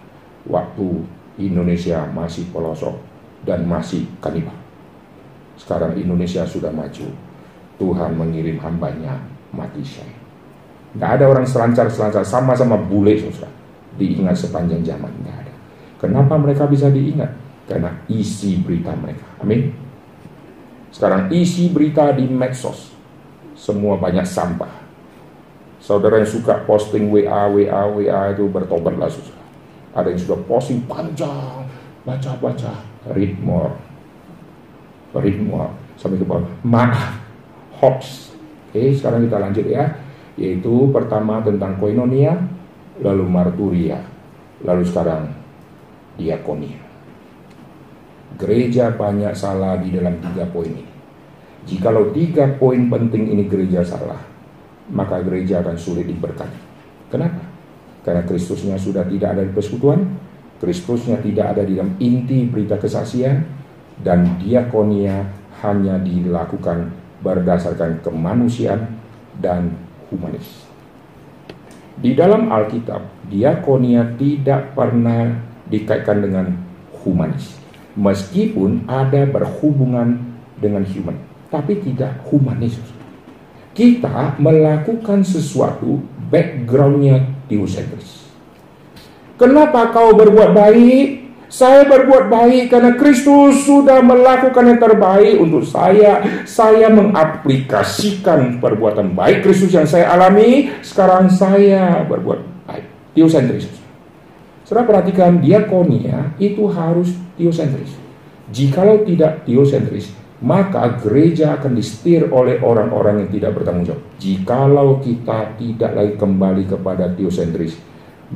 waktu Indonesia masih pelosok dan masih kanibal sekarang Indonesia sudah maju. Tuhan mengirim hambanya mati syahid. Tidak ada orang selancar-selancar sama-sama bule susah diingat sepanjang zaman Tidak ada. Kenapa mereka bisa diingat? Karena isi berita mereka. Amin. Sekarang isi berita di medsos. Semua banyak sampah. Saudara yang suka posting WA, WA, WA itu bertobatlah susah. Ada yang sudah posting panjang, baca-baca, read more, more, sampai ke bawah. Maaf, hoax. Oke, sekarang kita lanjut ya. Yaitu pertama tentang koinonia, lalu marturia, lalu sekarang diakonia. Gereja banyak salah di dalam tiga poin ini. Jikalau tiga poin penting ini gereja salah, maka gereja akan sulit diberkati. Kenapa? Karena Kristusnya sudah tidak ada di persekutuan, Kristusnya tidak ada di dalam inti berita kesaksian, dan diakonia hanya dilakukan berdasarkan kemanusiaan dan humanis. Di dalam Alkitab, diakonia tidak pernah dikaitkan dengan humanis, meskipun ada berhubungan dengan human tapi tidak humanis. Kita melakukan sesuatu backgroundnya teosentris. Kenapa kau berbuat baik? Saya berbuat baik karena Kristus sudah melakukan yang terbaik untuk saya. Saya mengaplikasikan perbuatan baik Kristus yang saya alami. Sekarang saya berbuat baik. Teosentris. Saudara perhatikan diakonia itu harus teosentris. Jikalau tidak teosentris, maka gereja akan disetir oleh orang-orang yang tidak bertanggung jawab. Jikalau kita tidak lagi kembali kepada teosentris,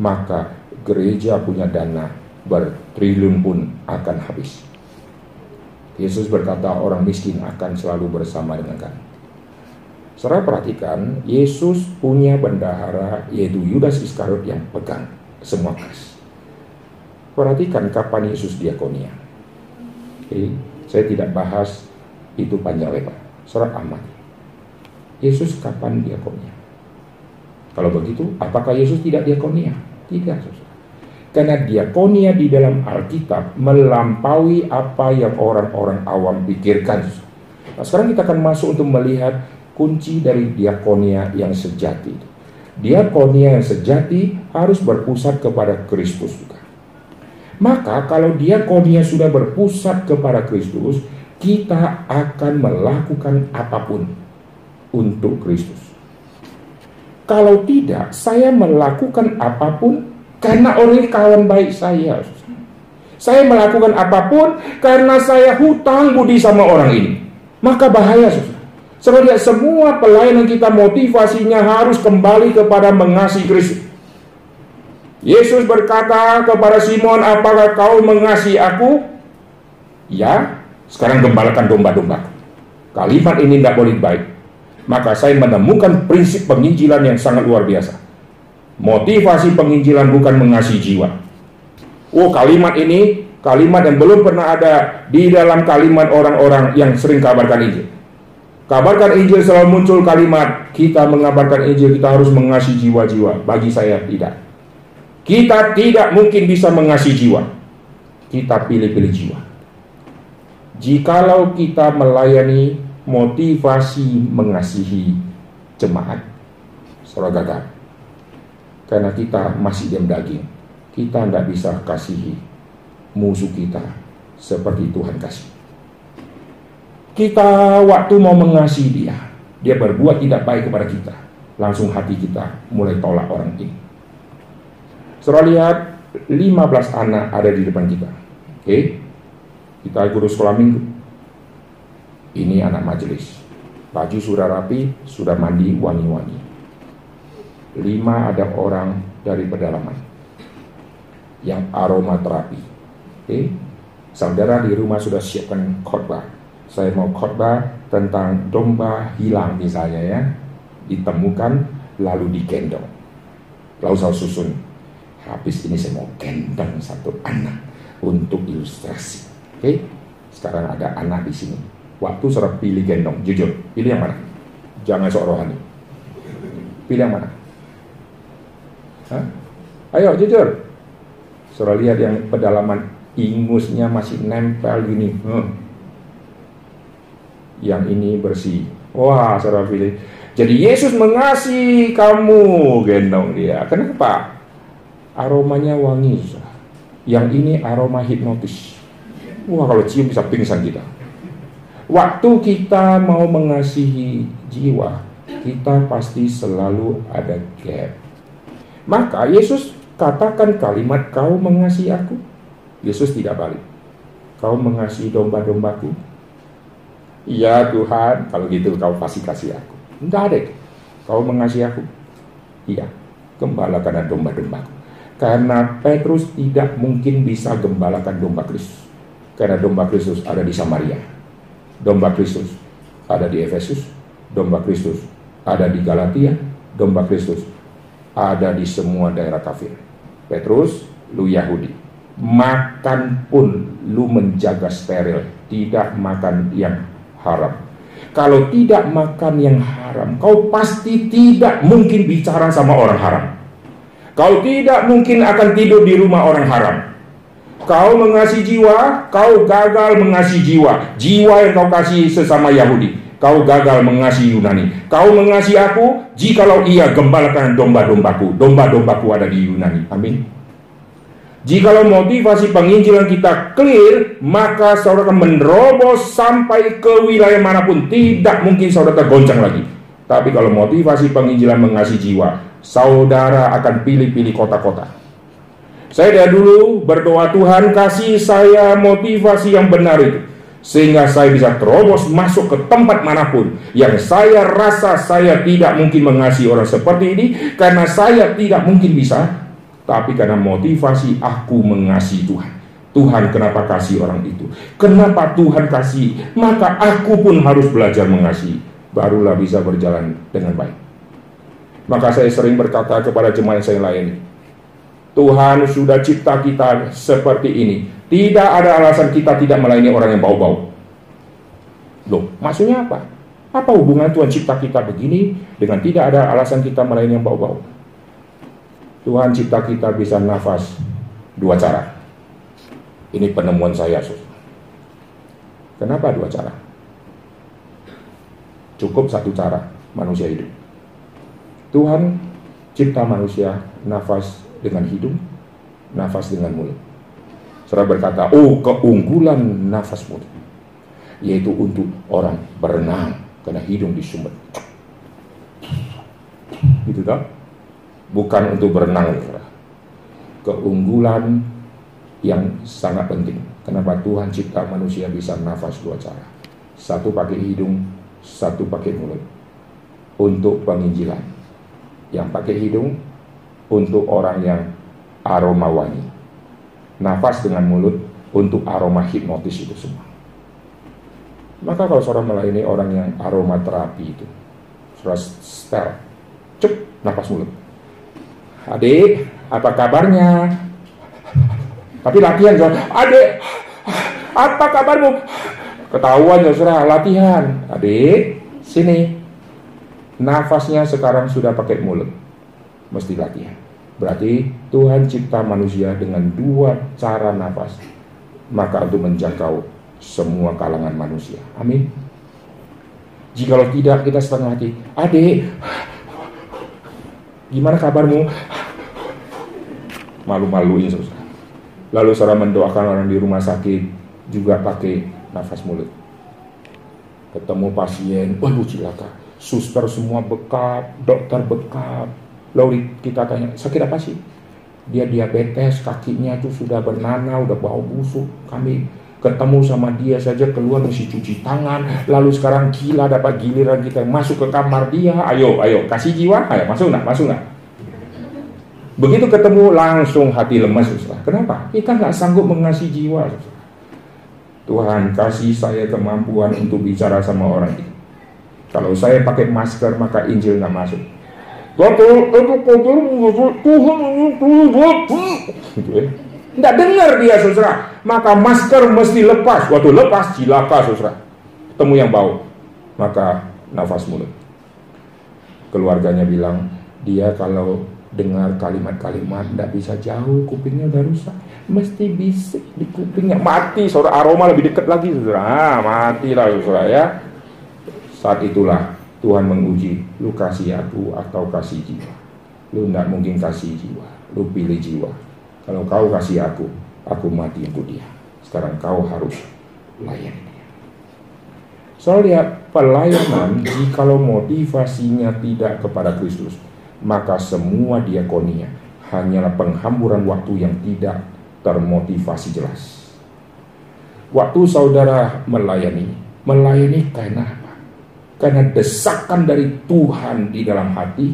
maka gereja punya dana bertriliun pun akan habis. Yesus berkata orang miskin akan selalu bersama dengan kami. Saudara perhatikan, Yesus punya bendahara yaitu Yudas Iskariot yang pegang semua kas. Perhatikan kapan Yesus diakonia. Oke, saya tidak bahas itu panjang lebar. Surat amat. Yesus kapan diakonia? Kalau begitu, apakah Yesus tidak diakonia? Tidak, saudara. Karena diakonia di dalam Alkitab melampaui apa yang orang-orang awam pikirkan. Nah, sekarang kita akan masuk untuk melihat kunci dari diakonia yang sejati. Diakonia yang sejati harus berpusat kepada Kristus juga. Maka kalau diakonia sudah berpusat kepada Kristus, kita akan melakukan apa pun untuk Kristus. Kalau tidak, saya melakukan apa pun karena orang kawan baik saya. Saya melakukan apa pun karena saya hutang budi sama orang ini. Maka bahaya. Sebenarnya semua pelayanan kita motivasinya harus kembali kepada mengasihi Kristus. Yesus berkata kepada Simon, apakah kau mengasihi aku? Ya, sekarang gembalakan domba-domba. Kalimat ini tidak boleh baik. Maka saya menemukan prinsip penginjilan yang sangat luar biasa. Motivasi penginjilan bukan mengasihi jiwa. Oh kalimat ini, kalimat yang belum pernah ada di dalam kalimat orang-orang yang sering kabarkan Injil. Kabarkan Injil selalu muncul kalimat kita mengabarkan Injil kita harus mengasihi jiwa-jiwa. Bagi saya tidak. Kita tidak mungkin bisa mengasihi jiwa. Kita pilih-pilih jiwa. Jikalau kita melayani motivasi mengasihi jemaat, saudara gagal. Karena kita masih diam daging. Kita tidak bisa kasihi musuh kita seperti Tuhan kasih. Kita waktu mau mengasihi dia, dia berbuat tidak baik kepada kita. Langsung hati kita mulai tolak orang ini. Saudara lihat 15 anak ada di depan kita. Oke. Kita guru sekolah minggu. Ini anak majelis. Baju sudah rapi, sudah mandi wangi-wangi. Lima ada orang dari pedalaman. Yang aroma terapi. Oke. Saudara di rumah sudah siapkan khotbah. Saya mau khotbah tentang domba hilang misalnya ya. Ditemukan lalu digendong. Lalu saya susun. Habis ini saya mau gendong satu anak untuk ilustrasi. Oke? Sekarang ada anak di sini. Waktu saya pilih gendong jujur pilih yang mana? Jangan sok rohani. Pilih yang mana Hah? ayo jujur Saudara lihat yang pedalaman ingusnya masih nempel gini. Hmm yang ini bersih. Wah, saudara pilih. Jadi Yesus mengasihi kamu, gendong dia. Kenapa? Aromanya wangi. Yang ini aroma hipnotis. Wah, kalau cium bisa pingsan kita. Waktu kita mau mengasihi jiwa, kita pasti selalu ada gap. Maka Yesus katakan kalimat kau mengasihi aku. Yesus tidak balik. Kau mengasihi domba-dombaku, Iya Tuhan, kalau gitu kau pasti kasih aku. Enggak ada Kau mengasihi aku. Iya, gembalakan domba-dombaku. Karena Petrus tidak mungkin bisa gembalakan domba Kristus. Karena domba Kristus ada di Samaria. Domba Kristus ada di Efesus. Domba Kristus ada di Galatia. Domba Kristus ada di semua daerah kafir. Petrus, lu Yahudi. Makan pun lu menjaga steril. Tidak makan yang haram. Kalau tidak makan yang haram, kau pasti tidak mungkin bicara sama orang haram. Kau tidak mungkin akan tidur di rumah orang haram. Kau mengasihi jiwa, kau gagal mengasihi jiwa. Jiwa yang kau kasih sesama Yahudi. Kau gagal mengasihi Yunani. Kau mengasihi aku, jikalau ia gembalakan domba-dombaku. Domba-dombaku ada di Yunani. Amin. Jikalau motivasi penginjilan kita clear, maka saudara akan menerobos sampai ke wilayah mana pun. Tidak mungkin saudara tergoncang lagi. Tapi kalau motivasi penginjilan mengasihi jiwa, saudara akan pilih-pilih kota-kota. Saya dari dulu berdoa Tuhan kasih saya motivasi yang benar itu. Sehingga saya bisa terobos masuk ke tempat mana pun yang saya rasa saya tidak mungkin mengasihi orang seperti ini karena saya tidak mungkin bisa tapi karena motivasi aku mengasihi Tuhan. Tuhan kenapa kasih orang itu? Kenapa Tuhan kasih? Maka aku pun harus belajar mengasihi. Barulah bisa berjalan dengan baik. Maka saya sering berkata kepada jemaat saya layani. Tuhan sudah cipta kita seperti ini. Tidak ada alasan kita tidak melayani orang yang bau-bau. Loh, maksudnya apa? Apa hubungan Tuhan cipta kita begini dengan tidak ada alasan kita melayani yang bau-bau? Tuhan cipta kita bisa nafas dua cara. Ini penemuan saya, sus. Kenapa dua cara? Cukup satu cara manusia hidup. Tuhan cipta manusia nafas dengan hidung, nafas dengan mulut. Saudara berkata, oh keunggulan nafas mulut. Yaitu untuk orang berenang, karena hidung disumbat. Gitu tak? Bukan untuk berenang. Saudara. Keunggulan yang sangat penting. Kenapa Tuhan cipta manusia bisa nafas dua cara. Satu pakai hidung, satu pakai mulut. Untuk penginjilan. Yang pakai hidung untuk orang yang aroma wangi. Nafas dengan mulut untuk aroma hipnotis itu semua. Maka kalau seorang melayani orang yang aroma terapi itu, saudara setel, cep, nafas mulut. Adik, apa kabarnya? Tapi latihan, saudara. Adik, apa kabarmu? Ketahuan, saudara, latihan. Adik, sini. Nafasnya sekarang sudah pakai mulut. Mesti latihan. Berarti Tuhan cipta manusia dengan dua cara nafas. Maka untuk menjangkau semua kalangan manusia. Amin. Jikalau tidak kita setengah hati, adik, gimana kabarmu? Malu-maluin. Lalu saudara mendoakan orang di rumah sakit juga pakai nafas mulut. Ketemu pasien, waduh cilaka. Suster semua bekap, dokter bekap, Lalu kita tanya, sakit apa sih? Dia diabetes, kakinya tuh sudah bernanah, udah bau busuk. Kami ketemu sama dia saja keluar mesti cuci tangan. Lalu sekarang gila dapat giliran kita masuk ke kamar dia. Ayo, ayo, kasih jiwa. Ayo, masuk nak, masuk nak. Begitu ketemu langsung hati lemas. Saudara. Kenapa? Kita nggak sanggup mengasih jiwa. Tuhan kasih saya kemampuan untuk bicara sama orang itu. Kalau saya pakai masker maka Injil nggak masuk. Waktu itu kotor Tuhan gitu ya. Tidak dengar dia saudara. Maka masker mesti lepas. Waktu lepas cilaka saudara. Ketemu yang bau. Maka nafas mulut. Keluarganya bilang, dia kalau dengar kalimat-kalimat tidak bisa jauh, kupingnya udah rusak. Mesti bisik di kupingnya. Mati, saudara aroma lebih dekat lagi saudara. Ah, mati lah saudara ya. Saat itulah Tuhan menguji, lu kasih aku atau kasih jiwa. Lu tidak mungkin kasih jiwa, lu pilih jiwa. Kalau kau kasih aku, aku mati untuk dia. Sekarang kau harus layani dia. So lihat pelayanan jikalau motivasinya tidak kepada Kristus, maka semua diakonia hanyalah penghamburan waktu yang tidak termotivasi jelas. Waktu saudara melayani, melayani karena karena desakan dari Tuhan di dalam hati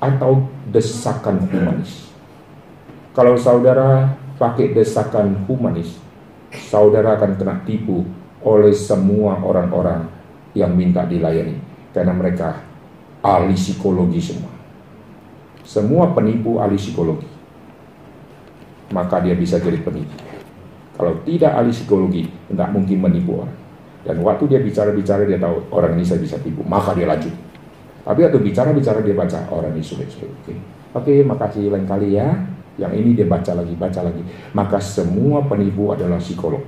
atau desakan humanis. Kalau saudara pakai desakan humanis, saudara akan kena tipu oleh semua orang-orang yang minta dilayani karena mereka ahli psikologi semua. Semua penipu ahli psikologi. Maka dia bisa jadi penipu. Kalau tidak ahli psikologi, tidak mungkin menipu orang. Dan waktu dia bicara-bicara dia tahu orang ini saya bisa tipu, maka dia lanjut. Tapi waktu bicara-bicara dia baca orang ini sulit-sulit. Oke, oke, makasih lain kali ya. Yang ini dia baca lagi, baca lagi. Maka semua penipu adalah psikolog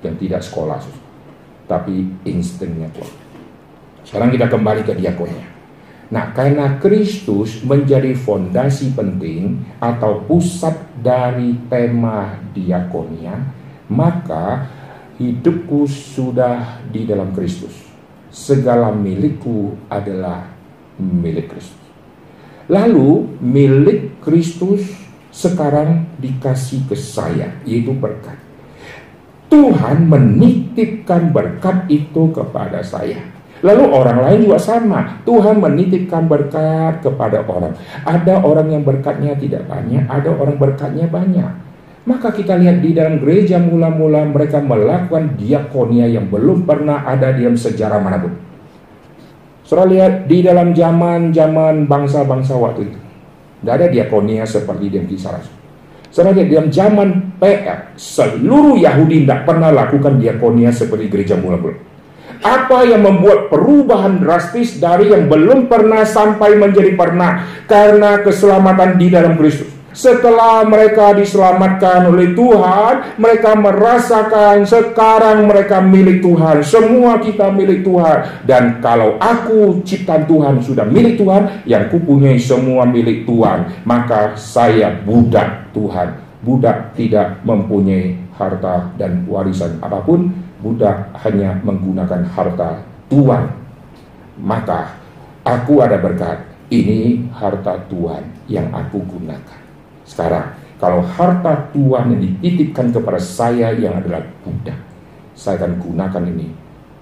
yang tidak sekolah, tapi instingnya kuat. Sekarang kita kembali ke diakonnya. Nah, karena Kristus menjadi fondasi penting atau pusat dari tema diakonia, maka hidupku sudah di dalam Kristus. Segala milikku adalah milik Kristus. Lalu milik Kristus sekarang dikasih ke saya, yaitu berkat. Tuhan menitipkan berkat itu kepada saya. Lalu orang lain juga sama. Tuhan menitipkan berkat kepada orang. Ada orang yang berkatnya tidak banyak, ada orang berkatnya banyak. Maka kita lihat di dalam gereja mula-mula mereka melakukan diakonia yang belum pernah ada di dalam sejarah mana pun. Saudara lihat di dalam zaman-zaman bangsa-bangsa waktu itu. Tidak ada diakonia seperti di kisah Rasul. Saudara lihat di dalam zaman PR, seluruh Yahudi tidak pernah lakukan diakonia seperti gereja mula-mula. Apa yang membuat perubahan drastis dari yang belum pernah sampai menjadi pernah karena keselamatan di dalam Kristus. Setelah mereka diselamatkan oleh Tuhan, mereka merasakan sekarang mereka milik Tuhan. Semua kita milik Tuhan. Dan kalau aku ciptaan Tuhan sudah milik Tuhan, yang kupunyai semua milik Tuhan, maka saya budak Tuhan. Budak tidak mempunyai harta dan warisan apa pun, budak hanya menggunakan harta Tuhan. Maka aku ada berkat, ini harta Tuhan yang aku gunakan. Sekarang, kalau harta Tuhan yang dititipkan kepada saya yang adalah budak, saya akan gunakan ini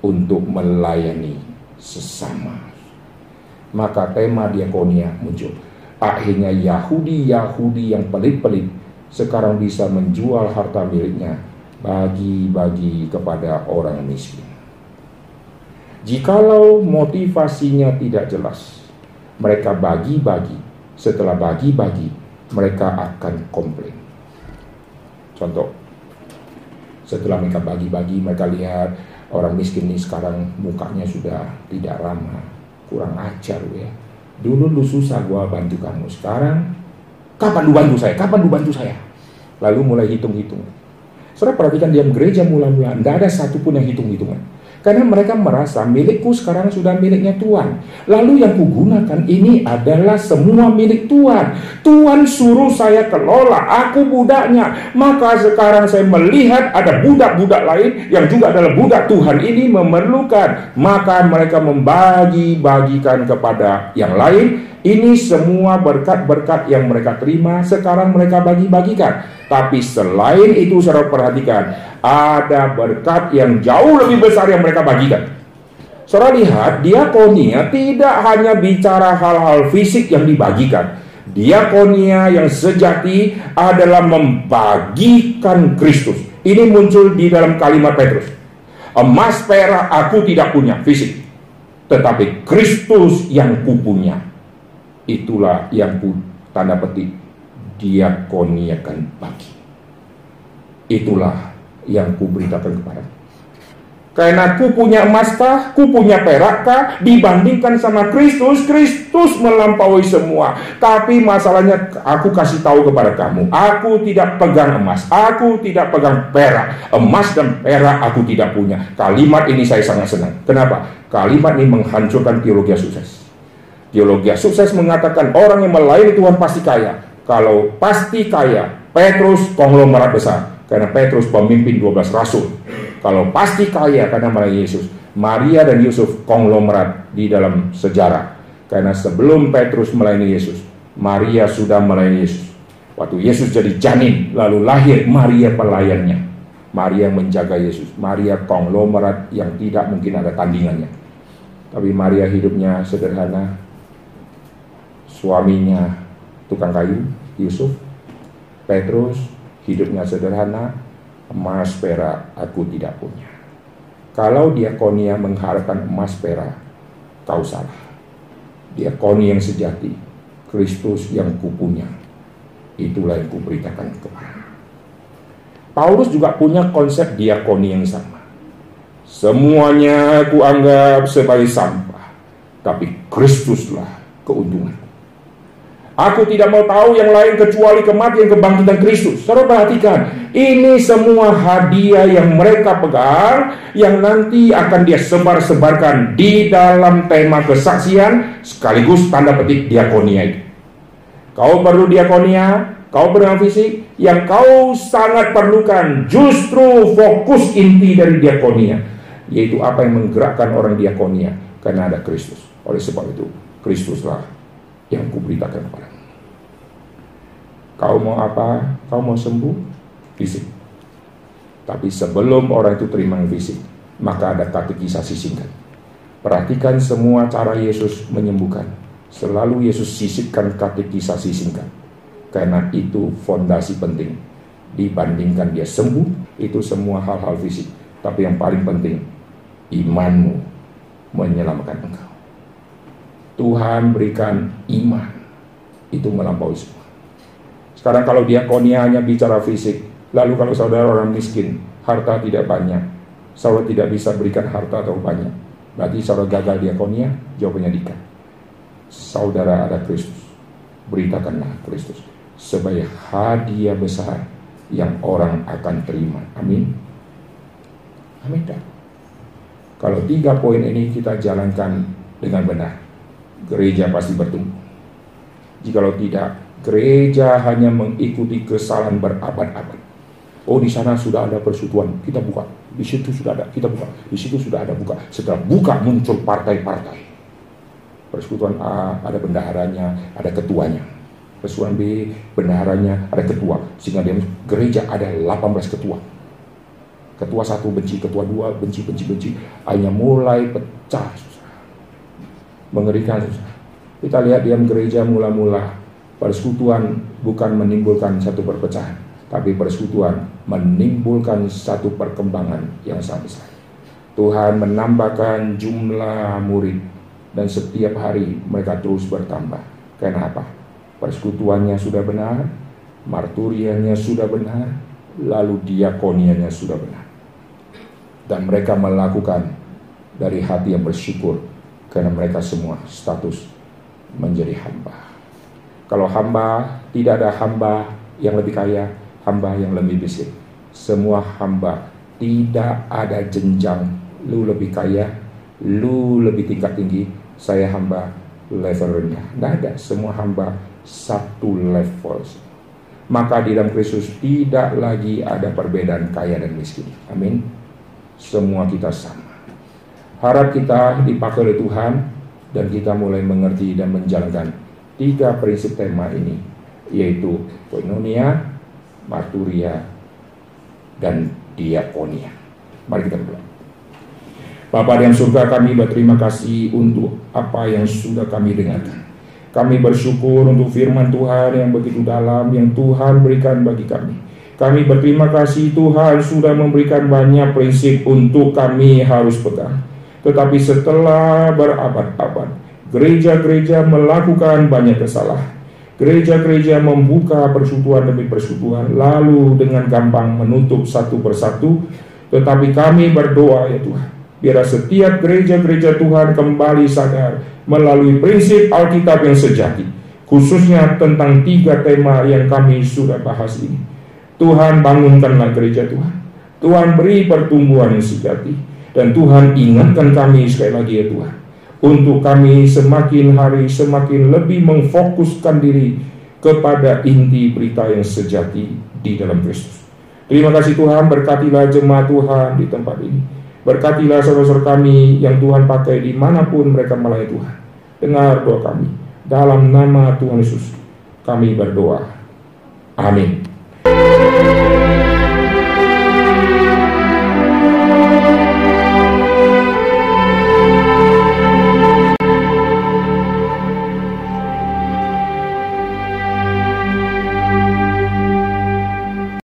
untuk melayani sesama. Maka tema diakonia muncul. Akhirnya Yahudi-Yahudi yang pelit-pelit sekarang bisa menjual harta miliknya bagi-bagi kepada orang miskin. Jikalau motivasinya tidak jelas, mereka bagi-bagi. Setelah bagi-bagi, mereka akan komplain. Contoh, setelah mereka bagi-bagi, mereka lihat orang miskin ini sekarang mukanya sudah tidak ramah, kurang ajar ya. Dulu lu susah gua bantu kamu, sekarang kapan lu bantu saya? Kapan lu bantu saya? Lalu mulai hitung-hitung. Saudara perhatikan diam gereja mula-mula, tidak ada satupun yang hitung-hitungan. Karena mereka merasa milikku sekarang sudah miliknya Tuhan. Lalu yang kugunakan ini adalah semua milik Tuhan. Tuhan suruh saya kelola, aku budaknya. Maka sekarang saya melihat ada budak-budak lain yang juga adalah budak Tuhan ini memerlukan. Maka mereka membagi-bagikan kepada yang lain. Ini semua berkat-berkat yang mereka terima sekarang mereka bagi-bagikan. Tapi selain itu saudara perhatikan, ada berkat yang jauh lebih besar yang mereka bagikan. Saudara lihat, diakonia tidak hanya bicara hal-hal fisik yang dibagikan. Diakonia yang sejati adalah membagikan Kristus. Ini muncul di dalam kalimat Petrus. Emas perak aku tidak punya fisik, tetapi Kristus yang kupunya. Itulah yang tanda petik diakoniakan bagi. Itulah yang kuberitakan kepada karena ku punya emas kah, ku punya perak kah, dibandingkan sama Kristus, Kristus melampaui semua. Tapi masalahnya aku kasih tahu kepada kamu, aku tidak pegang emas, aku tidak pegang perak. Emas dan perak aku tidak punya. Kalimat ini saya sangat senang. Kenapa? Kalimat ini menghancurkan teologi sukses. Teologi sukses mengatakan orang yang melayani Tuhan pasti kaya. Kalau pasti kaya, Petrus konglomerat besar karena Petrus pemimpin 12 rasul. Kalau pasti kaya karena melayani Yesus. Maria dan Yusuf konglomerat di dalam sejarah. Karena sebelum Petrus melayani Yesus, Maria sudah melayani Yesus. Waktu Yesus jadi janin, lalu lahir Maria pelayannya. Maria menjaga Yesus. Maria konglomerat yang tidak mungkin ada tandingannya. Tapi Maria hidupnya sederhana. Suaminya tukang kayu, Yusuf. Petrus hidupnya sederhana, emas perak aku tidak punya. Kalau diakonia mengharapkan emas perak, kau salah. Diakoni yang sejati, Kristus yang kupunya, itulah yang kuberitakan kepada. Paulus juga punya konsep diakoni yang sama. Semuanya aku anggap sebagai sampah, tapi Kristuslah keuntungan. Aku tidak mau tahu yang lain kecuali kematian kebangkitan Kristus. Saudara perhatikan, ini semua hadiah yang mereka pegang yang nanti akan dia sebar-sebarkan di dalam tema kesaksian sekaligus tanda petik diakonia itu. Kau perlu diakonia, kau perlu fisik, yang kau sangat perlukan justru fokus inti dari diakonia, yaitu apa yang menggerakkan orang diakonia karena ada Kristus. Oleh sebab itu, Kristuslah yang kuberitakan kepada Kau mau apa? Kau mau sembuh? Fisik. Tapi sebelum orang itu terima fisik, maka ada katekisasi singkat. Perhatikan semua cara Yesus menyembuhkan. Selalu Yesus sisipkan katekisasi singkat. Karena itu fondasi penting. Dibandingkan dia sembuh, itu semua hal-hal fisik. Tapi yang paling penting, imanmu menyelamatkan engkau. Tuhan berikan iman. Itu melampaui semua. Sekarang kalau diakonia hanya bicara fisik, lalu kalau saudara orang miskin, harta tidak banyak, saudara tidak bisa berikan harta atau banyak, berarti saudara gagal diakonia, jawabannya dika. Saudara ada Kristus, beritakanlah Kristus. sebagai hadiah besar yang orang akan terima. Amin. Amin. Kalau tiga poin ini kita jalankan dengan benar, gereja pasti bertumbuh. Jikalau tidak, gereja hanya mengikuti kesalahan berabad-abad. Oh di sana sudah ada persekutuan, kita buka. Di situ sudah ada, kita buka. Di situ sudah ada buka. Setelah buka muncul partai-partai. Persekutuan A ada bendaharanya, ada ketuanya. Persekutuan B bendaharanya, ada ketua. Sehingga dia gereja ada 18 ketua. Ketua satu benci, ketua dua benci, benci, benci. Akhirnya mulai pecah. Mengerikan. Kita lihat diam gereja mula-mula persekutuan bukan menimbulkan satu perpecahan, tapi persekutuan menimbulkan satu perkembangan yang sangat besar. Tuhan menambahkan jumlah murid dan setiap hari mereka terus bertambah. Kenapa? Persekutuannya sudah benar, marturiannya sudah benar, lalu diakoniannya sudah benar. Dan mereka melakukan dari hati yang bersyukur karena mereka semua status menjadi hamba. Kalau hamba, tidak ada hamba yang lebih kaya, hamba yang lebih miskin. Semua hamba tidak ada jenjang, lu lebih kaya, lu lebih tingkat tinggi, saya hamba level rendah. Ada, semua hamba satu level. Maka di dalam Kristus tidak lagi ada perbedaan kaya dan miskin. Amin. Semua kita sama. Harap kita dipakai oleh Tuhan dan kita mulai mengerti dan menjalankan tiga prinsip tema ini yaitu koinonia, marturia, dan diakonia. Mari kita berdoa. Bapa yang surga kami berterima kasih untuk apa yang sudah kami dengarkan. Kami bersyukur untuk firman Tuhan yang begitu dalam yang Tuhan berikan bagi kami. Kami berterima kasih Tuhan sudah memberikan banyak prinsip untuk kami harus pegang. Tetapi setelah berabad-abad, Gereja-gereja melakukan banyak kesalahan. Gereja-gereja membuka persekutuan demi persekutuan, lalu dengan gampang menutup satu persatu. Tetapi kami berdoa ya Tuhan, biar setiap gereja-gereja Tuhan kembali sadar melalui prinsip Alkitab yang sejati, khususnya tentang tiga tema yang kami sudah bahas ini. Tuhan bangunkanlah gereja Tuhan. Tuhan beri pertumbuhan yang sejati. Dan Tuhan ingatkan kami sekali lagi ya Tuhan untuk kami semakin hari semakin lebih memfokuskan diri kepada inti berita yang sejati di dalam Kristus. Terima kasih Tuhan, berkatilah jemaat Tuhan di tempat ini. Berkatilah saudara-saudara kami yang Tuhan pakai di mana pun mereka melayani Tuhan. Dengar doa kami. Dalam nama Tuhan Yesus, kami berdoa. Amin.